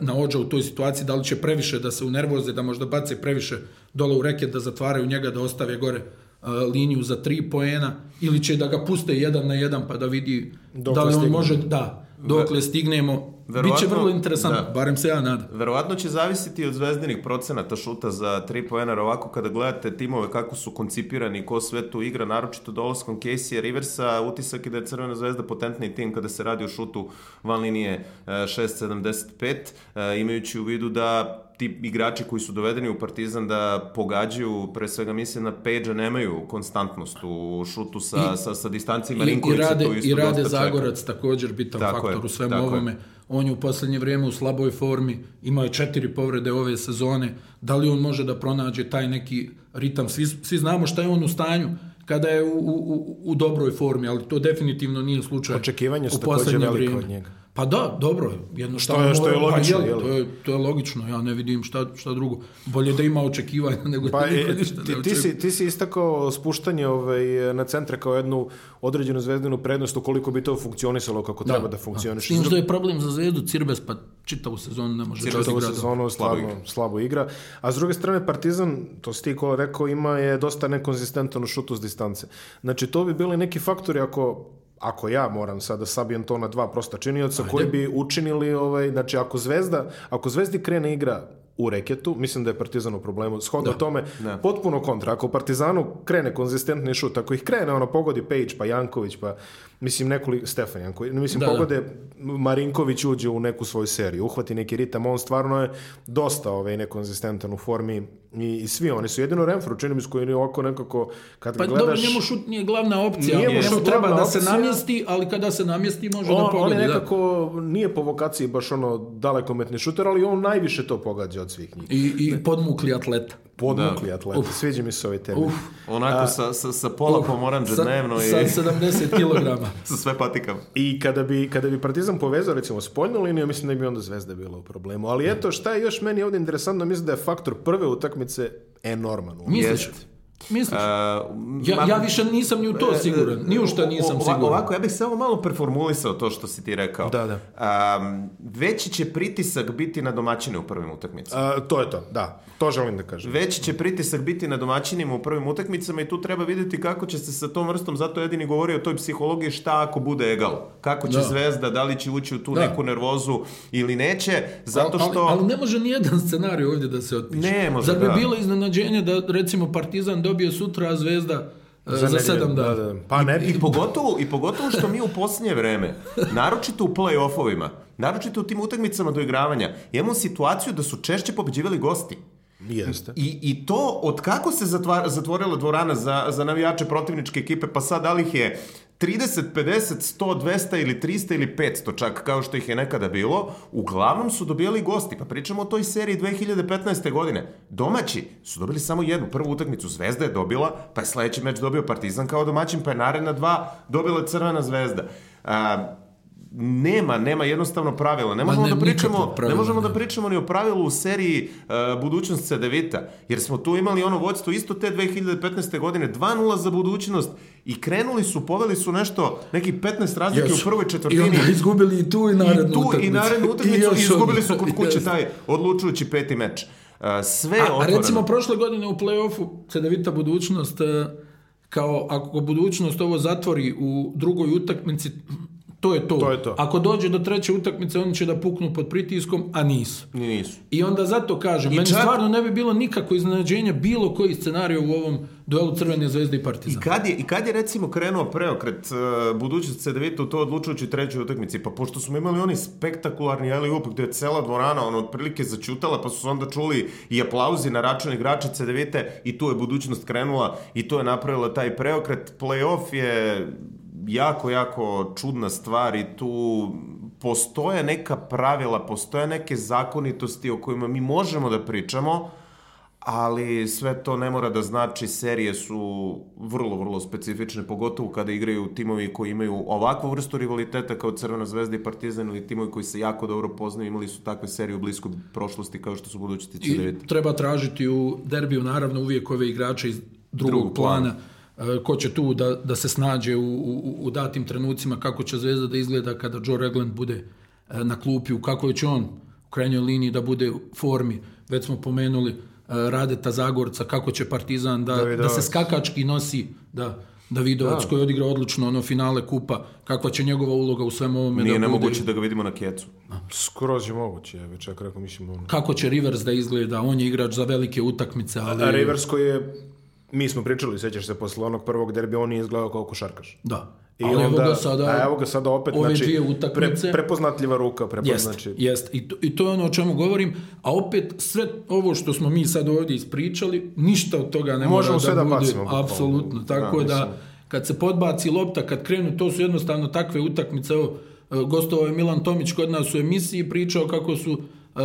na Ođa u toj situaciji, da li će previše da se nervoze, da možda bace previše dole u reket, da zatvaraju njega, da ostave gore e, liniju za tri poena ili će da ga puste jedan na jedan pa da vidi dokle da li on stignemo. može da dokle stignemo Verovatno, Biće vrlo interesantno, da. barem se ja nadam. Verovatno će zavisiti od zvezdinih procenata šuta za 3 poena, ovako kada gledate timove kako su koncipirani, ko sve tu igra, naročito dolaskom Casey Riversa, utisak je da je Crvena zvezda potentni tim kada se radi o šutu van linije 6.75, e, e, imajući u vidu da ti igrači koji su dovedeni u Partizan da pogađaju, pre svega mislim na Peđa, nemaju konstantnost u šutu sa, I, sa, sa distanci Marinkovića. I, i rade, to isto i rade Zagorac čeka. također bitan tako faktor je, u svemu ovome. Je. On je u poslednje vrijeme u slaboj formi, ima je četiri povrede ove sezone. Da li on može da pronađe taj neki ritam? Svi, svi znamo šta je on u stanju kada je u, u, u dobroj formi, ali to definitivno nije slučaj. Očekivanje su takođe veliko vrijeme. od njega. Pa da, dobro, jedno Što je, što je pa logično, pa, jel, to, je, to je logično, ja ne vidim šta, šta drugo. Bolje da ima očekivanja <laughs> nego da pa, da ništa ti, ti, si, ti si istakao spuštanje ovaj, na centre kao jednu određenu zvezdenu prednost ukoliko bi to funkcionisalo kako da, treba da, da. funkcioniše. Tim što je problem za zvezdu Cirbes, pa čitavu sezonu ne može čitavu da igrati. sezonu slabo, igra. slabo igra. A s druge strane, Partizan, to si ti ko rekao, ima je dosta nekonzistentan u šutu s distance. Znači, to bi bili neki faktori ako ako ja moram sada da sabijem to na dva prosta činioca Ajde. koji bi učinili, ovaj, znači ako Zvezda, ako Zvezdi krene igra u reketu, mislim da je Partizan u problemu. Shodno da, tome, da. potpuno kontra. Ako Partizanu krene konzistentni šut, ako ih krene, ono, pogodi Pejić, pa Janković, pa Mislim, nekoliko, Stefan Janković, mislim, da, da. pogode, da. Marinković uđe u neku svoju seriju, uhvati neki ritam, on stvarno je dosta ovaj, nekonzistentan u formi i, i svi oni su jedino Renfro, čini mi se koji je oko nekako, kad pa, gledaš... Pa dobro, njemu šut nije glavna opcija, nije njemu treba da se namjesti, ali kada se namjesti može da on, da pogodi. On je da. nekako, da. nije po vokaciji baš ono dalekometni šuter, ali on najviše to pogađa od svih njih. I, i podmukli atleta podmukli da. atleti. Sviđa mi se ovaj termin. Uf. Onako sa, sa, sa pola uf. pomoranđa sa, dnevno. Sa i... 70 kg. <laughs> sa sve patikama. I kada bi, kada bi Partizan povezao recimo spoljnu liniju, mislim da bi onda Zvezda bila u problemu. Ali eto šta je još meni ovde interesantno, mislim da je faktor prve utakmice enorman. Misliš? Misliš? Uh, ja, ja više nisam ni u to e, e, siguran. Ni u šta nisam siguran. Ovako, ja bih samo malo performulisao to što si ti rekao. Da, da. Um, veći će pritisak biti na domaćine u prvim utakmicama. Uh, to je to, da. To želim da kažem. Veći će pritisak biti na domaćinima u prvim utakmicama i tu treba videti kako će se sa tom vrstom, zato jedini govori o toj psihologiji šta ako bude egal. Kako će da. zvezda, da li će ući u tu da. neku nervozu ili neće, zato što... Ali, ali, ali ne može nijedan scenarij ovdje da se otpiše. Ne može, Zar bi da. bilo iznenađenje da recimo Partizan dobio sutra, a Zvezda za, eh, za sedam dana. Da, da, da. Pa ne, i, i, pogotovo, I pogotovo što mi u posljednje vreme, naročito u play-offovima, naročito u tim utakmicama do igravanja, imamo situaciju da su češće pobeđivali gosti. Jeste. I, I to, od kako se zatvar, zatvorila dvorana za, za navijače protivničke ekipe, pa sad da li ih je 30, 50, 100, 200 ili 300 ili 500 čak kao što ih je nekada bilo, uglavnom su dobijali gosti. Pa pričamo o toj seriji 2015. godine. Domaći su dobili samo jednu prvu utakmicu. Zvezda je dobila, pa je sledeći meč dobio Partizan kao domaćin, pa je naredna 2 dobila Crvena zvezda. Uh, nema, nema jednostavno pravila. Ne možemo, ne, da, pričamo, pravila, ne možemo ne. da pričamo ni o pravilu u seriji uh, Budućnost CDVita, jer smo tu imali ono vodstvo isto te 2015. godine, 2-0 za budućnost i krenuli su, poveli su nešto, neki 15 razlike yes. u prvoj četvrtini. I onda izgubili i tu i narednu I tu utakmicu. <laughs> I narednu utakmicu i, izgubili su kod kuće yes. taj odlučujući peti meč. Uh, sve a, a recimo prošle godine u play-offu CDVita Budućnost uh, kao ako budućnost ovo zatvori u drugoj utakmici to je to. to je to. Ako dođe do treće utakmice, oni će da puknu pod pritiskom, a nisu. Nisu. I onda zato kažem, I meni čak... stvarno ne bi bilo nikako iznenađenja bilo koji scenarij u ovom duelu Crvene zvezde i Partizana. I kad je, i kad je recimo krenuo preokret uh, e, budućnost Cedevita u to odlučujući trećoj utakmici, pa pošto smo imali oni spektakularni ali up gdje je cela dvorana ono otprilike začutala, pa su onda čuli i aplauzi na račun igrača Cedevite i tu je budućnost krenula i to je napravila taj preokret. Playoff je jako, jako čudna stvar i tu postoje neka pravila, postoje neke zakonitosti o kojima mi možemo da pričamo, ali sve to ne mora da znači serije su vrlo, vrlo specifične, pogotovo kada igraju timovi koji imaju ovakvu vrstu rivaliteta kao Crvena zvezda i Partizan ili timovi koji se jako dobro poznaju, imali su takve serije u bliskoj prošlosti kao što su budućnosti Cedevita. I treba tražiti u derbiju naravno uvijek ove igrače iz drugog, drugog plana. plana E, ko će tu da, da se snađe u, u, u datim trenucima, kako će Zvezda da izgleda kada Joe Regland bude e, na klupi, u kakvoj će on u krajnjoj liniji da bude u formi. Već smo pomenuli e, Radeta Zagorca, kako će Partizan da, da se skakački nosi, da Davidovac da. koji je odigrao odlično ono finale kupa, kakva će njegova uloga u svemu ovome Nije da bude. nemoguće da ga vidimo na kecu. Da. Skroz je moguće, ja čak rekao, mislim... Ono... Kako će Rivers da izgleda, on je igrač za velike utakmice, ali... A Rivers koji je mi smo pričali, sećaš se, posle onog prvog derbija, on nije izgledao kao košarkaš. Da. I Ali onda, evo ga sada, a evo ga sada opet, ove znači, dvije utakmice. Pre, prepoznatljiva ruka, prepoznači. Jest, jest. I, to, I to je ono o čemu govorim, a opet sve ovo što smo mi sad ovdje ispričali, ništa od toga ne Možemo mora da, da bude. Apsolutno, da, tako da, da kad se podbaci lopta, kad krenu, to su jednostavno takve utakmice, evo, e, gostovao je Milan Tomić kod nas u emisiji, pričao kako su, e,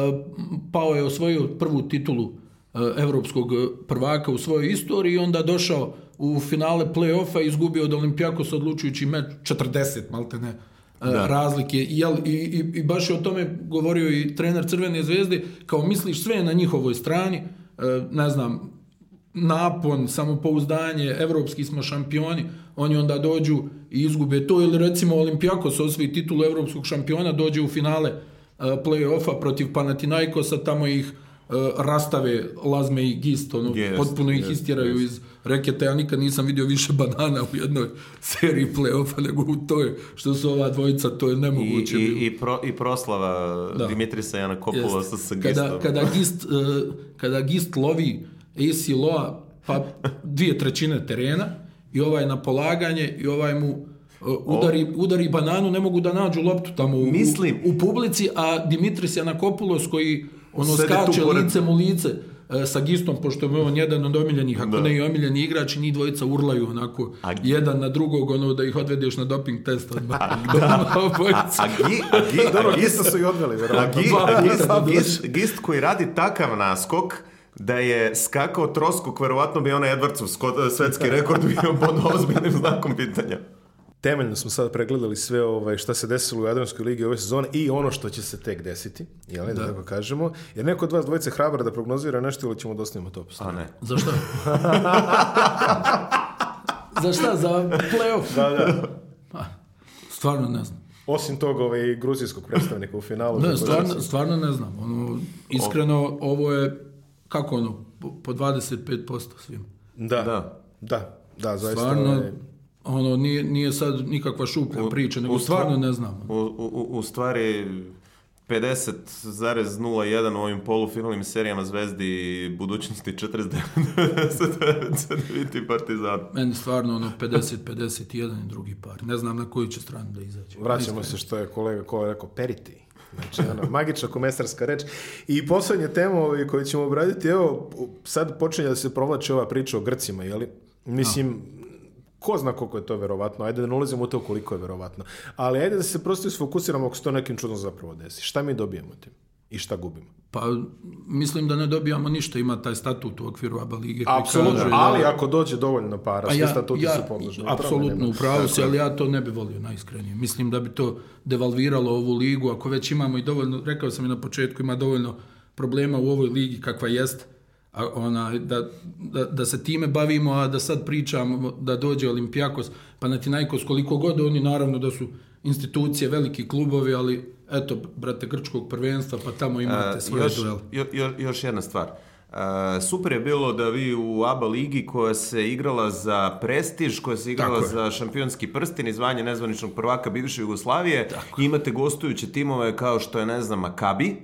pao je osvojio prvu titulu Eh, evropskog eh, prvaka u svojoj istoriji i onda došao u finale play-offa i izgubio od Olimpijakos odlučujući meč 40, maltene eh, da. razlike. I, i, I baš je o tome govorio i trener Crvene zvezde, kao misliš sve na njihovoj strani, ne znam, napon, samopouzdanje, evropski smo šampioni, oni onda dođu i izgube to, ili recimo Olimpijakos osvoji titulu evropskog šampiona, dođe u finale play-offa protiv Panathinaikosa, tamo ih E, rastave lazme i gist, ono, yes, potpuno ih yes, istjeraju yes. iz reketa. Ja nikad nisam vidio više banana u jednoj <laughs> seriji play-offa nego u toj što su ova dvojica, to je nemoguće. I, i, i, pro, i proslava da. Dimitrisa Janakopula sa, sa gistom. Kada, kada, <laughs> gist, uh, kada gist lovi AC Loa, pa dvije trećine terena, i ovaj na polaganje, i ovaj mu e, udari, udari bananu, ne mogu da nađu loptu tamo u, Mislim. u publici, a Dimitris Janakopoulos koji ono skače licem u lice e, sa Gistom, pošto je on jedan od omiljenih, ako da. ne i omiljeni igrač, i njih dvojica urlaju onako, a, jedan na drugog, ono da ih odvedeš na doping test. <laughs> Od a, <laughs> da. a, gi, a, gi, <laughs> Dobro, Gista su i odveli, vjerojatno. A, gist, da gist, gist koji radi takav naskok, da je skakao troskok, verovatno bi onaj Edvardsov svetski rekord bio pod ozbiljnim znakom pitanja temeljno smo sad pregledali sve ovaj, šta se desilo u Jadranskoj ligi ove sezone i ono što će se tek desiti, jel ne, da. da. tako kažemo. Jer neko od vas dvojice hrabra da prognozira nešto ili ćemo da ostavimo to postavljeno? A ne. Zašto? <laughs> Za šta? Za playoff? da, da. Pa, stvarno ne znam. Osim toga, ovaj gruzijskog predstavnika u finalu. Ne, da stvarno, sam... stvarno ne znam. Ono, iskreno, ovo je, kako ono, po 25% svima. Da, da, da, da zaista. Stvarno, je ovaj, ono, nije, nije sad nikakva šuplja priča, nego stvar, stvarno ne znam U, u, u stvari, 50,01 u ovim polufinalnim serijama Zvezdi i budućnosti 49 biti <laughs> da Partizan. Meni stvarno ono 50-51 i drugi par. Ne znam na koju će stranu da izađe. Vraćamo se što je kolega Kola rekao, periti. Znači, ono, magična komesarska reč. I poslednja tema koju ćemo obraditi, evo, sad počinje da se provlače ova priča o Grcima, jeli? Mislim, no da ko zna koliko je to verovatno, ajde da ne ulazimo u to koliko je verovatno, ali ajde da se prosto isfokusiramo ako se to nekim čudom zapravo desi. Šta mi dobijemo tim? I šta gubimo? Pa mislim da ne dobijamo ništa, ima taj statut u okviru ABA lige. Apsolutno, da- ali ako dođe dovoljno para, pa ja, statuti ja, su podložni. Apsolutno, u pravu se, ali ja to ne bi volio najiskrenije. Mislim da bi to devalviralo ovu ligu, ako već imamo i dovoljno, rekao sam i na početku, ima dovoljno problema u ovoj ligi kakva jeste, a ona, da, da, da se time bavimo, a da sad pričamo da dođe Olimpijakos, Panathinaikos, koliko god oni naravno da su institucije, veliki klubovi, ali eto, brate, grčkog prvenstva, pa tamo e, imate svoje još, duele. Jo, jo, još jedna stvar. Uh, super je bilo da vi u ABA ligi koja se igrala za prestiž, koja se igrala Tako za je. šampionski prsten i zvanje nezvaničnog prvaka bivše Jugoslavije, Tako. imate gostujuće timove kao što je, ne znam, Makabi,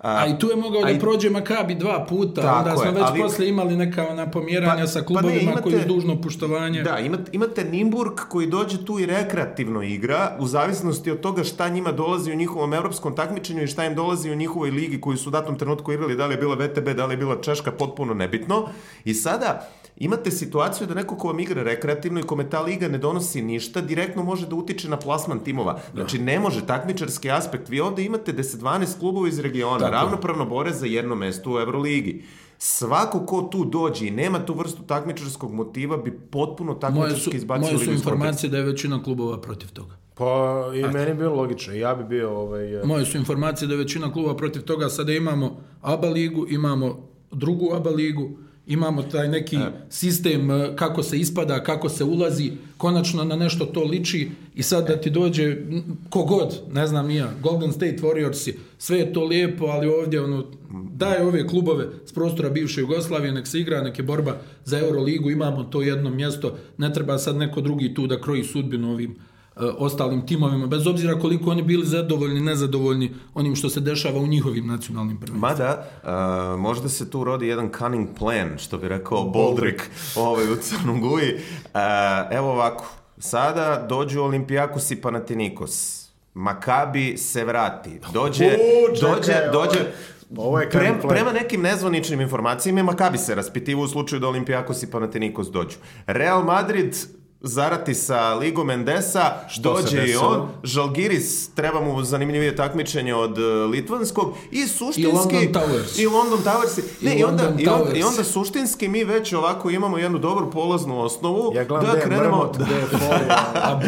A, i tu je mogao da i, prođe Makabi dva puta, onda smo već ali, posle imali neka ona pomjeranja pa, sa klubovima pa ne, imate, koji uz dužno puštovanje. Da, imate, imate Nimburg koji dođe tu i rekreativno igra, u zavisnosti od toga šta njima dolazi u njihovom evropskom takmičenju i šta im dolazi u njihovoj ligi koju su u datom trenutku igrali, da li je bila VTB, da li je bila Češka, potpuno nebitno. I sada, imate situaciju da neko ko vam igra rekreativno i kome ta liga ne donosi ništa, direktno može da utiče na plasman timova. Da. Znači, ne može takmičarski aspekt. Vi ovde imate 10-12 klubova iz regiona, ravnopravno bore za jedno mesto u Euroligi svako ko tu dođe i nema tu vrstu takmičarskog motiva bi potpuno takmičarski izbacio ligu iz Moje su informacije da je većina klubova protiv toga. Pa i Ajde. meni je bilo logično, ja bi bio ovaj... E, moje su informacije da je većina klubova protiv toga, sada imamo ABA ligu, imamo drugu ABA ligu, Imamo taj neki e. sistem e, kako se ispada, kako se ulazi, konačno na nešto to liči i sad da ti dođe kogod, ne znam ja, Golden State Warriors, sve je to lijepo, ali ovdje ono, daje ove klubove s prostora bivše Jugoslavije, nek se igra, nek je borba za Euroligu, imamo to jedno mjesto, ne treba sad neko drugi tu da kroji sudbinu ovim E, ostalim timovima, bez obzira koliko oni bili zadovoljni, nezadovoljni onim što se dešava u njihovim nacionalnim prvenstvima. Mada, uh, možda se tu rodi jedan cunning plan, što bi rekao Boldrick ovaj, u Crnom Guji. Uh, evo ovako, sada dođu Olimpijakos i Panatinikos. Makabi se vrati. Dođe, U, čekaj, dođe, dođe, ovo je Pre, prema nekim nezvaničnim informacijama Makabi se raspitivo u slučaju da Olimpijakos i Panathinaikos dođu. Real Madrid zarati sa Ligu Mendesa, Što dođe i on, Žalgiris, treba mu zanimljivije takmičenje od e, Litvanskog i suštinski... I London Towers. I London Towers. Ne, I, i, onda, i, onda, i onda suštinski mi već ovako imamo jednu dobru polaznu osnovu ja da de, krenemo... Da, <laughs> a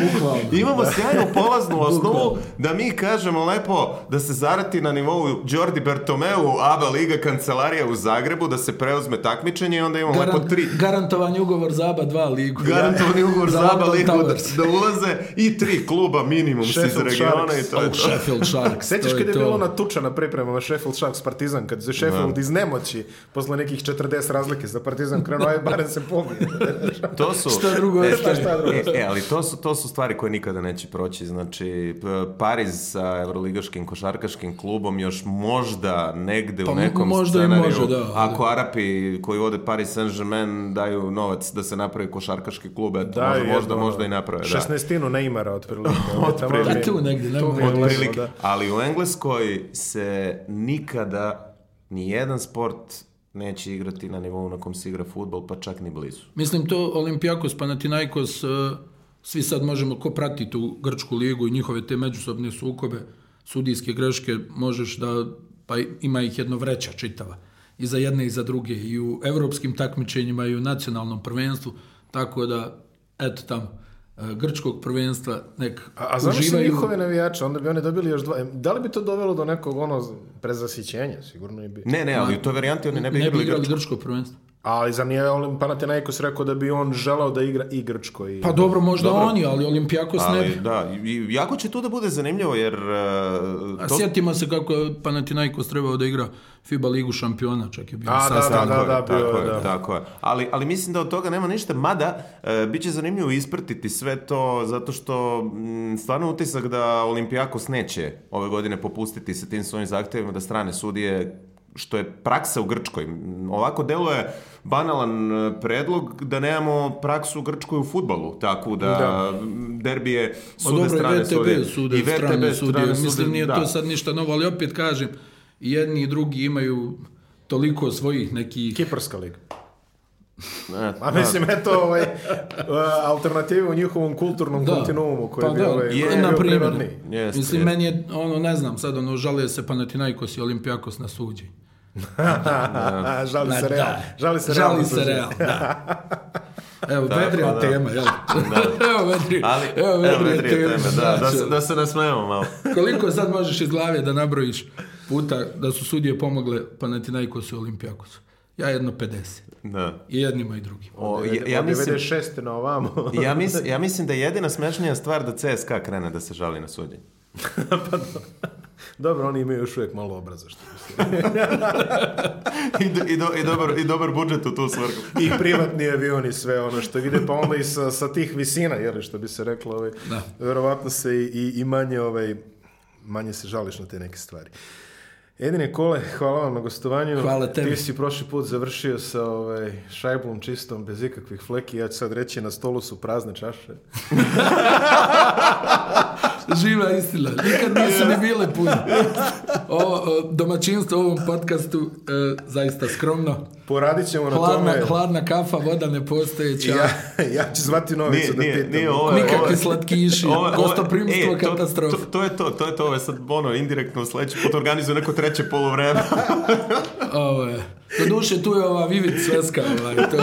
imamo sjajnu polaznu osnovu da mi kažemo lepo da se zarati na nivou Jordi Bertomeu, ABA Liga Kancelarija u Zagrebu, da se preuzme takmičenje i onda imamo Garant, lepo tri... Garantovan ugovor za ABA 2 ligu. Garantovan <laughs> ugovor Hamburg, Zabal i da ulaze i tri kluba minimum iz regiona i <laughs> to je to. Sheffield Sharks. Sećaš kad je bilo na tuča na pripremama Sheffield Sharks Partizan, kad se Sheffield da. iz nemoći posle nekih 40 razlike za Partizan krenuo, aj barem se pobije. <laughs> to su... Šta drugo e, je? Šta, šta drugo e, ali to su, to su stvari koje nikada neće proći. Znači, Pariz sa evroligaškim košarkaškim klubom još možda negde pa, u nekom možda scenariju. Može, da, ako Arapi koji vode Paris Saint-Germain daju novac da se napravi košarkaški klub, eto, da, da, možda, možda, možda i naprave. Da. Šestnestinu Neymara otprilike. <laughs> otprilike. Tu negdje, otprilike. Da. Ali u Engleskoj se nikada ni jedan sport neće igrati na nivou na kom se igra futbol, pa čak ni blizu. Mislim to Olimpijakos, Panathinaikos, e, svi sad možemo, ko prati tu Grčku ligu i njihove te međusobne sukobe, sudijske greške, možeš da, pa ima ih jedno vreća čitava i za jedne i za druge i u evropskim takmičenjima i u nacionalnom prvenstvu, tako da eto tam e, grčkog prvenstva nek a, a uživaju... njihove navijače, onda bi oni dobili još dva. Da li bi to dovelo do nekog ono prezasićenja? Sigurno i bi. Ne, ne, ali u toj varijanti oni ne bi, ne bi igrali, igrali grčko prvenstvo. Ali za nije Panathinaikos rekao da bi on želao da igra i Grčkoj. Pa dobro, možda dobro. oni, ali Olimpijakos ne bi. Da, I, jako će to da bude zanimljivo, jer... Uh, A to... sjetimo se kako je Panathinaikos trebao da igra FIBA ligu šampiona, čak je bio A, da, sastav. Da, da, da, bio, tako, je, da. tako je. Ali, ali mislim da od toga nema ništa, mada uh, bit će zanimljivo ispratiti sve to, zato što m, mm, stvarno utisak da Olimpijakos neće ove godine popustiti sa tim svojim zahtevima da strane sudije što je praksa u Grčkoj. Ovako deluje banalan e, predlog da nemamo praksu u Grčkoj u futbalu, tako da, da. derbije sude dobro, strane VTB sude. sude i VTB strane sude, strane mislim sude, nije da. to sad ništa novo, ali opet kažem, jedni i drugi imaju toliko svojih nekih... Kiprska liga. Ne, <laughs> A da. mislim, eto, ovaj, e, alternativu u njihovom kulturnom da. kontinuumu koji pa je da. ovaj, je, na primjer, Mislim, je. meni je, ono, ne znam, sad ono, žale se Panathinaikos i Olimpijakos na suđenju da. <laughs> da. žali, se real, žali se real. Žali se real, da. <laughs> Evo, vedri vedrija da. tema, jel? Da. <laughs> evo, vedri evo, vedri evo, tema. tema da, znači, da, se, da se nasmejemo malo. Koliko sad možeš iz glave da nabrojiš puta da su sudije pomogle Panathinaikosu i Olimpijakosu? Ja jedno 50. Da. I jednima i drugim. O, ja, ja mislim, na ovamo. ja, mislim, ja mislim da je jedina smešnija stvar da CSKA krene da se žali na sudjenje. pa do... Dobro, oni imaju još uvijek malo obraza što I, i, do, i, dobar, I dobar budžet u tu svrhu. I privatni avion i sve ono što ide, pa onda i sa, sa tih visina, jeli, što bi se reklo, ovaj, da. verovatno se i, i manje, ovaj, manje se žališ na te neke stvari. Edine Kole, hvala vam na gostovanju. Hvala tebi. Ti si prošli put završio sa ovaj, šajbom čistom, bez ikakvih fleki. Ja ću sad reći, na stolu su prazne čaše. <laughs> Živa istina. Nikad nisu ni bile puno. O, domaćinstvo u ovom podcastu e, zaista skromno. Poradit ćemo hladna, na tome. Hladna kafa, voda ne postojeća. Ja, ja ću zvati novicu da nije, da nije, nije ovo, slatkiši, ovo, gostoprimstvo, e, katastrofa. To, to, to, je to, to je to. Ovo sad ono, indirektno sledeći put organizuje neko treće polovreme. <laughs> ove, do duše, tu je ova Vivid Sveska, ovaj, to je,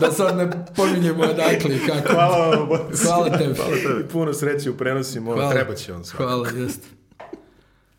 da sad ne pominjemo odakle kako. Hvala vam, Hvala tebi. Hvala tebi. Puno sreće u prenosima, treba će on svakako. Hvala, jeste.